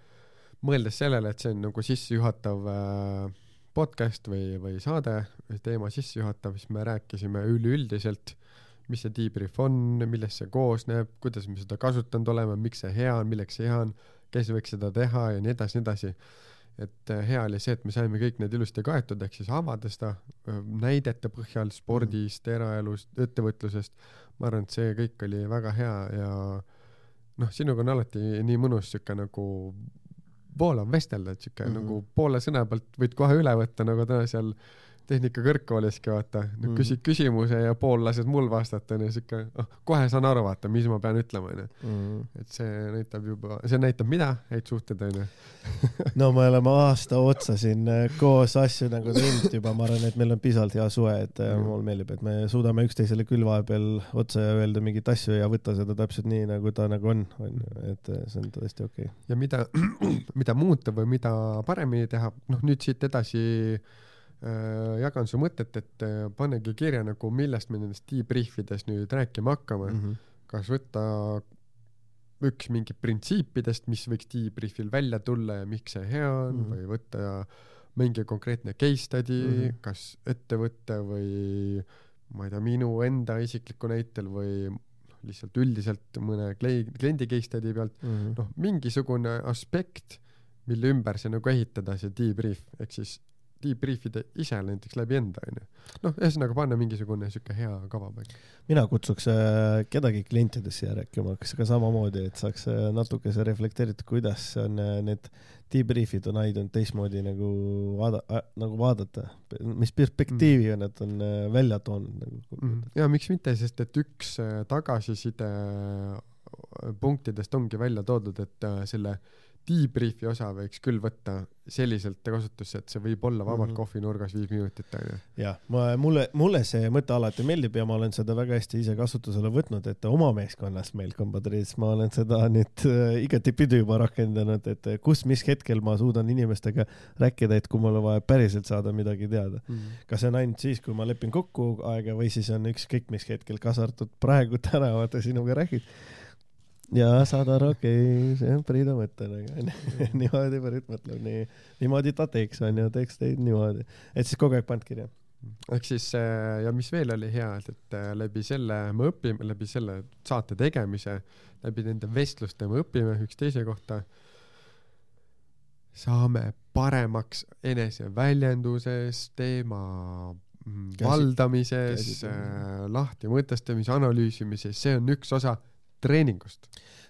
mõeldes sellele, et see on nagu sissejuhatav äh, podcast või, või saade, teema sissejuhatav, siis me rääkisime üleüldiselt, mis see debrief on, millest see koosneb, kuidas me seda kasutanud oleme, miks see hea on, milleks see hea on, kes võiks seda teha ja nii edasi, nii edasi et äh, hea oli see, et me saime kõik need ilusti kaetud, ehk siis avada seda äh, näidete põhjal spordist, eraelust, ettevõtlusest. ma arvan, et see kõik oli väga hea ja noh, sinuga on alati nii mõnus sihuke nagu voolav vestelda, et sihuke mm -hmm. nagu poole sõna pealt võid kohe üle võtta, nagu täna seal äh, tehnikakõrgkooliski vaata. Mm., küsid küsimuse ja pool lased mul vastata onju siuke, noh kohe saan aru vaata, mis ma pean ütlema onju mm.. et see näitab juba, see näitab mida, häid suhteid onju *laughs* no me oleme aasta otsa siin äh, koos asju nagu teinud juba, ma arvan, et meil on piisavalt hea suhe, et mm. mulle meeldib, et me suudame üksteisele küll vahepeal otsa ja öelda mingeid asju ja võtta seda täpselt nii, nagu ta nagu on, onju, et äh, see on tõesti okei. Okay.. ja mida, *clears throat* mida muuta või mida paremini teha, noh nüüd siit edasi jagan su mõtet, et äh, panegi kirja nagu, millest me nendest debrief ides nüüd rääkima hakkame mm. -hmm. kas võtta üks mingi printsiipidest, mis võiks debriefil välja tulla ja miks see hea on mm -hmm. või võtta mingi konkreetne case study mm, -hmm. kas ettevõtte või ma ei tea, minu enda isikliku näitel või lihtsalt üldiselt mõne kliendi case study pealt mm -hmm., noh, mingisugune aspekt, mille ümber see nagu ehitada, see debrief, ehk siis debrief ida ise näiteks läbi enda onju. Noh ühesõnaga panna mingisugune siuke hea kava paika. Mina kutsuks äh, kedagi klientidest siia rääkima kas ka samamoodi et saaks äh, natukese reflekteerida kuidas on äh, need debrief'id on aidanud teistmoodi nagu vaada- äh, nagu vaadata. Mis perspektiivi on nad on äh, välja toonud nagu mm. ja miks mitte sest et üks äh, tagasiside äh, punktidest ongi välja toodud et äh, selle debrief'i osa võiks küll võtta selliselt kasutusse, et see võib olla vabalt mm -hmm. kohvinurgas viis minutit onju. jah, ma, mulle, mulle see mõte alati meeldib ja ma olen seda väga hästi ise kasutusele võtnud, et oma meeskonnas meil Kompadris ma olen seda nüüd äh, igatipidi juba rakendanud, et äh, kus, mis hetkel ma suudan inimestega rääkida, et kui mul on vaja päriselt saada midagi teada mm. -hmm. kas see on ainult siis, kui ma lepin kokku aega või siis on ükskõik mis hetkel, kaasa arvatud praegu täna vaata sinuga räägid ja saad aru, okei okay,, see on Priidu mõte nagu *laughs* niimoodi Priit mõtleb nii, niimoodi ta teeks onju, teeks teid niimoodi, et siis kogu aeg paned kirja. ehk siis äh, ja mis veel oli hea, et, et äh, läbi selle me õpime, läbi selle saate tegemise, läbi nende vestluste me õpime üksteise kohta. saame paremaks eneseväljenduses, teema mm, valdamises, äh, lahti mõtestamise, analüüsimises, see on üks osa treeningust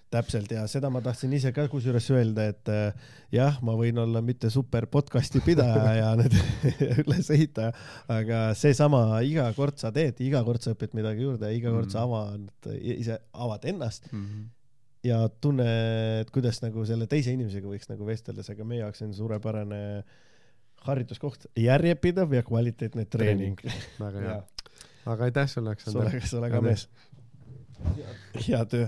täpselt ja seda ma tahtsin ise ka kusjuures öelda, et äh, jah, ma võin olla mitte super podcast'i pidaja *laughs* ja nüüd *laughs* ülesehitaja, aga seesama iga kord sa teed, iga kord sa õpid midagi juurde, iga kord mm. sa avad, ise avad ennast mm. -hmm. ja tunned, kuidas nagu selle teise inimesega võiks nagu vestelda, aga meie jaoks on suurepärane harjutuskoht, järjepidev ja kvaliteetne treening. väga *laughs* hea. aga aitäh sulle, Aleksander. sulle ka mees hea töö